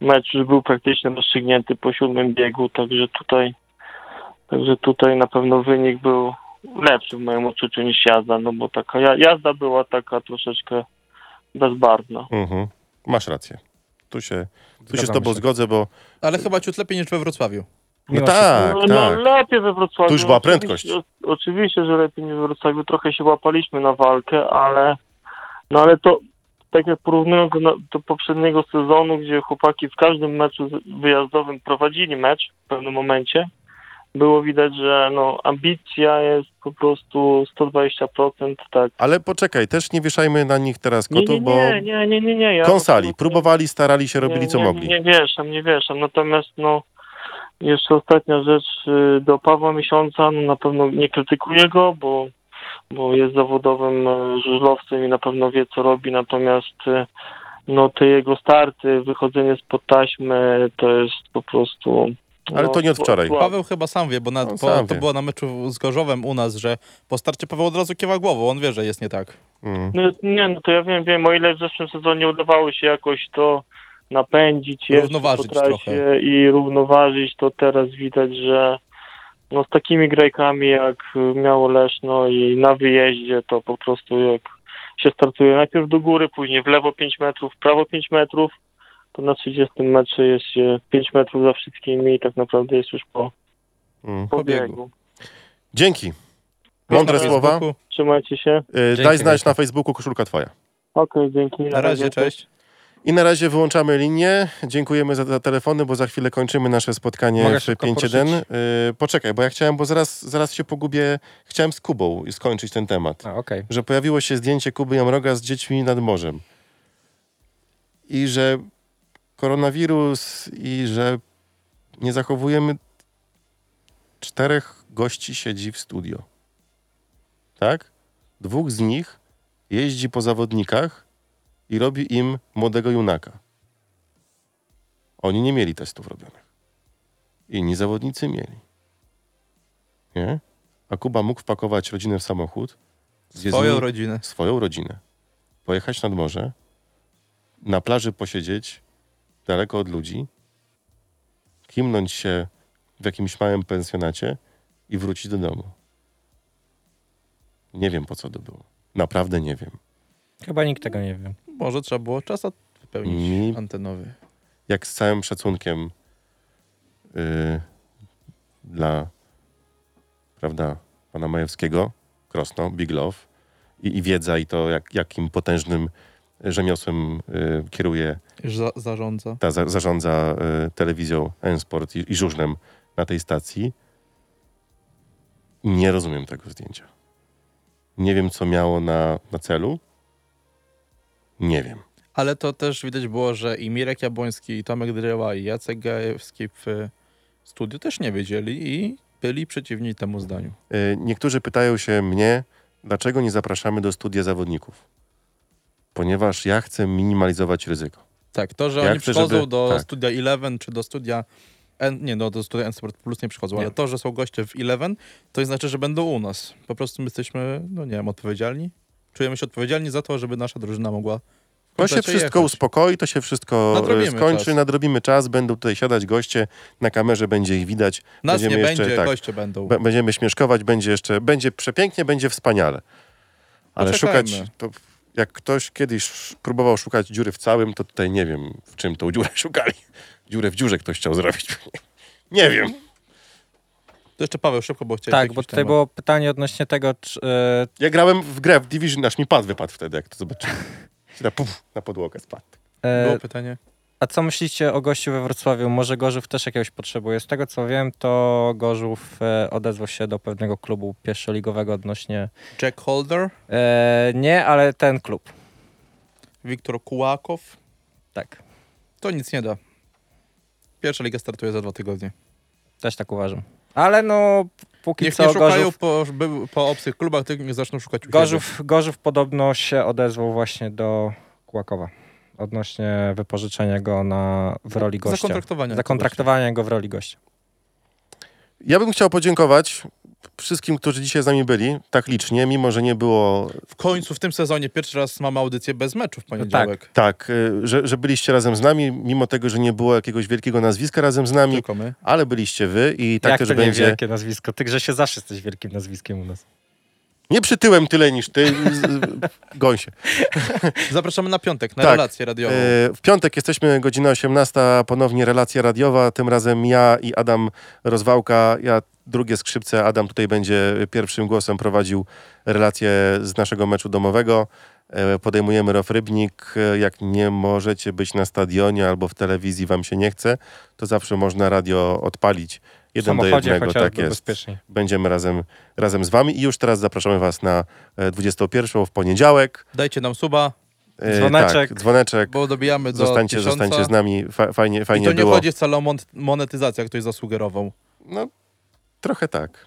mecz już był praktycznie rozstrzygnięty po siódmym biegu, także tutaj także tutaj na pewno wynik był lepszy w moim odczuciu niż jazda, no bo taka ja- jazda była taka troszeczkę bezbarwna. Mhm. Masz rację. Tu się, tu się z Zgadzamy tobą się. zgodzę, bo Ale chyba ciut lepiej niż we Wrocławiu. no Mimo tak, no, no tak. lepiej we Wrocławiu. Tu już była Oczywiście- prędkość. o- Oczywiście, że lepiej niż we Wrocławiu. Trochę się łapaliśmy na walkę, ale no ale to tak jak porównując do, do poprzedniego sezonu, gdzie chłopaki w każdym meczu z- wyjazdowym prowadzili mecz w pewnym momencie, było widać, że no ambicja jest po prostu 120%, tak. Ale poczekaj, też nie wieszajmy na nich teraz Nie, kotów, nie, bo nie, nie, nie, nie, nie. Ja kąsali, próbowali, starali się, robili nie, co nie, mogli. Nie wieszam, nie wieszam. Natomiast no jeszcze ostatnia rzecz y, do Pawła Miesiąca, no na pewno nie krytykuję go, bo, bo jest zawodowym y, żużlowcem i na pewno wie co robi, natomiast y, no te jego starty, wychodzenie spod taśmy to jest po prostu Ale no, to nie od wczoraj. Paweł chyba sam wie, bo na, po, sam to wie. było na meczu z Gorzowem u nas, że po starcie Paweł od razu kiewa głową, on wie, że jest nie tak. Mm. No, nie, no to ja wiem, wiem, o ile w zeszłym sezonie udawało się jakoś to napędzić Równoważyć trochę. i równoważyć, to teraz widać, że no z takimi grajkami jak miało Leszno i na wyjeździe to po prostu jak się startuje najpierw do góry, później w lewo 5 metrów, w prawo 5 metrów, to na 30 metrze jest się 5 metrów za wszystkimi i tak naprawdę jest już po, Mm. po Po biegu. biegu. Dzięki. Mądre Na słowa. Facebooku. Trzymajcie się. Dzięki Daj znać na Facebooku, koszulka twoja. Okej, dzięki. Na razie, cześć. I na razie wyłączamy linię. Dziękujemy za, za telefony, bo za chwilę kończymy nasze spotkanie Mogę w szybko 5.1. poruszyć? Y, poczekaj, bo ja chciałem, bo zaraz, zaraz się pogubię. Chciałem z Kubą skończyć ten temat. A, okej. Że pojawiło się zdjęcie Kuby Jamroga z dziećmi nad morzem. I że koronawirus i że nie zachowujemy czterech gości siedzi w studio. Tak? Dwóch z nich jeździ po zawodnikach i robi im młodego junaka. Oni nie mieli testów robionych. Inni zawodnicy mieli. Nie? A Kuba mógł wpakować rodzinę w samochód. Swoją nimi- rodzinę. Swoją rodzinę. Pojechać nad morze, na plaży posiedzieć, daleko od ludzi, kimnąć się w jakimś małym pensjonacie i wrócić do domu. Nie wiem, po co to było. Naprawdę nie wiem. Chyba nikt tego nie wie. Może trzeba było czas wypełnić Mi- antenowy. jak z całym szacunkiem yy, dla prawda, pana Majewskiego, Krosno, Big Love i, i wiedza i to, jak, jakim potężnym rzemiosłem yy, kieruje, za, zarządza. ta, za, zarządza yy, telewizją N-Sport i, i żużlem na tej stacji. Nie rozumiem tego zdjęcia. Nie wiem, co miało na, na celu. Nie wiem. Ale to też widać było, że i Mirek Jabłoński, i Tomek Dryła, i Jacek Gajewski w studiu też nie wiedzieli i byli przeciwni temu zdaniu. Y, Niektórzy pytają się mnie, dlaczego nie zapraszamy do studia zawodników. Ponieważ ja chcę minimalizować ryzyko. Tak, to, że Ja oni chcę, przychodzą żeby- do tak. studia Eleven czy do studia N, nie, no do studia N Sport Plus nie przychodzą, Nie. ale to, że są goście w Eleven, to nie znaczy, że będą u nas. Po prostu my jesteśmy, no nie wiem, odpowiedzialni. Czujemy się odpowiedzialni za to, żeby nasza drużyna mogła To się wszystko jechać. uspokoi, to się wszystko e, Nadrobimy skończy, czas. nadrobimy czas, będą tutaj siadać goście, na kamerze będzie ich widać. Nas nie Będziemy jeszcze, będzie, tak, goście będą. b- będziemy śmieszkować, będzie jeszcze, będzie przepięknie, będzie wspaniale. Ale Poczekajmy. szukać, to jak ktoś kiedyś próbował szukać dziury w całym, to tutaj nie wiem, w czym tą dziurę szukali. Dziurę w dziurze ktoś chciał zrobić. Nie wiem. To jeszcze Paweł szybko, bo chciałeś Tak, bo tutaj temat. było pytanie odnośnie tego, czy, e, Ja grałem w grę w Division, aż mi pad wypadł wtedy, jak to zobaczyłem. Na, puf, na podłogę spadł. e, Było pytanie. A co myślicie o gościu we Wrocławiu? Może Gorzów też jakiegoś potrzebuje? Z tego co wiem, to Gorzów e, odezwał się do pewnego klubu pierwszoligowego odnośnie... Jack Holder, E, nie, ale ten klub. Wiktor Kułakow. Tak, To nic nie da. Pierwsza liga startuje za dwa tygodnie. też tak uważam. Ale no, póki Niech co nie szukają Gorzów, po, po obcych klubach, tylko nie zaczną szukać u siebie. Gorzów, Gorzów podobno się odezwał właśnie do Kłakowa odnośnie wypożyczenia go na, w roli gościa. Zakontraktowania. Zakontraktowania go w roli gościa. Ja bym chciał podziękować wszystkim, którzy dzisiaj z nami byli, tak licznie, mimo że nie było W końcu w tym sezonie pierwszy raz mamy audycję bez meczu w poniedziałek. tak, y, że, że byliście razem z nami, mimo tego, że nie było jakiegoś wielkiego nazwiska razem z nami, Tylko my. ale byliście wy i tak Jak też to będzie. nie wielkie nazwisko? Ty, że się zawsze jesteś wielkim nazwiskiem u nas. Nie przytyłem tyle niż ty, gąsie. Zapraszamy na piątek, na Tak. relację radiową. E, W piątek jesteśmy, godzina 18, ponownie relacja radiowa. Tym razem ja i Adam Rozwałka. Ja drugie skrzypce. Adam tutaj będzie pierwszym głosem prowadził relację z naszego meczu domowego. E, Podejmujemy Rof Rybnik. E, Jak nie możecie być na stadionie albo w telewizji, wam się nie chce, to zawsze można radio odpalić. Jeden do jednego, tak jest. bezpiecznie. Będziemy razem, razem z wami i już teraz zapraszamy was na e, 21 w poniedziałek. Dajcie nam suba, E, Dzwoneczek. Tak, dzwoneczek. bo dobijamy do Zostańcie, tysiąca. zostańcie z nami. Fa- fajnie I fajnie to nie było. chodzi wcale o mon- monetyzację, jak ktoś zasugerował. No, trochę tak.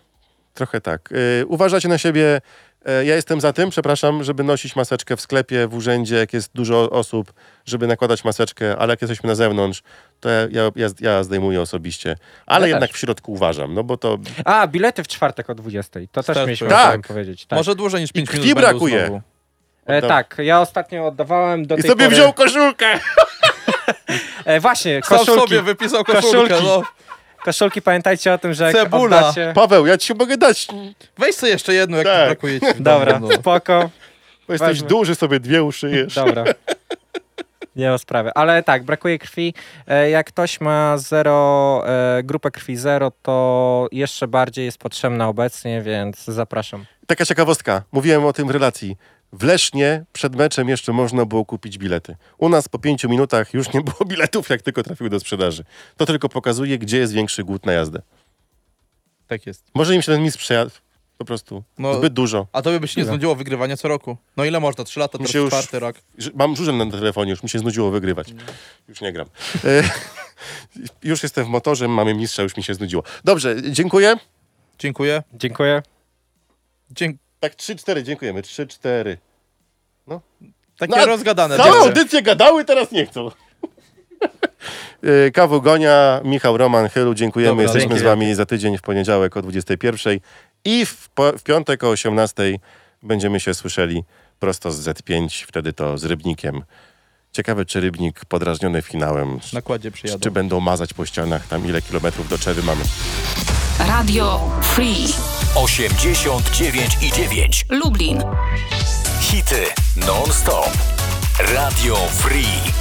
Trochę tak. Yy, uważajcie na siebie. Yy, ja jestem za tym, przepraszam, żeby nosić maseczkę w sklepie, w urzędzie, jak jest dużo osób, żeby nakładać maseczkę, ale jak jesteśmy na zewnątrz, to ja, ja, ja, ja zdejmuję osobiście. Ale Ja jednak też. w środku uważam, no bo to A, bilety w czwartek o 20. To też Startują. mieliśmy Tak. tym powiedzieć. Tak. Może dłużej niż 5 krwi minut będą brakuje. Znowu. E, tak, ja ostatnio oddawałem do i tej sobie pory... wziął koszulkę! E, właśnie, Sam koszulki. sobie wypisał koszulkę. Koszulki. No. Koszulki, pamiętajcie o tym, że jak Cebula. oddacie... Paweł, ja ci mogę dać, Weź sobie jeszcze jedną, jak Tak. brakuje ci Dobra, domu, no. spoko. bo jesteś Ważne. duży, sobie dwie uszyjesz. Dobra. Nie ma sprawy. Ale tak, brakuje krwi. E, Jak ktoś ma zero, e, grupę krwi zero, to jeszcze bardziej jest potrzebna obecnie, więc zapraszam. Taka ciekawostka. Mówiłem o tym w relacji. W Lesznie przed meczem jeszcze można było kupić bilety. U nas po pięciu minutach już nie było biletów, jak tylko trafiły do sprzedaży. To tylko pokazuje, gdzie jest większy głód na jazdę. Tak jest. Może im się ten mistrz przejadł. Po prostu. No, Zbyt dużo. A tobie by się nie znudziło wygrywania co roku. No ile można? Trzy lata, teraz już- czwarty rok. Mam żużel na telefonie, już mi się znudziło wygrywać. Już nie gram. E, już jestem w motorze, mamy mistrza, już mi się znudziło. Dobrze, dziękuję. Dziękuję. Dziękuję. Dzięk... Tak, 3-4, dziękujemy. 3-4. Takie No, rozgadane. Całą dziewczę. audycję gadały, teraz nie chcą. Y, Kawu Gonia, Michał Roman, Chylu, dziękujemy. Dobra, Jesteśmy dzięki z wami za tydzień w poniedziałek o 21 i w, po, w piątek o 18 będziemy się słyszeli prosto z Z5, wtedy to z Rybnikiem. Ciekawe, czy Rybnik podrażniony finałem, Nakładzie czy, przyjadą. czy będą mazać po ścianach, tam ile kilometrów do Czewy mamy. Radio Free 89 i 9. Lublin. Hity non-stop. Radio Free.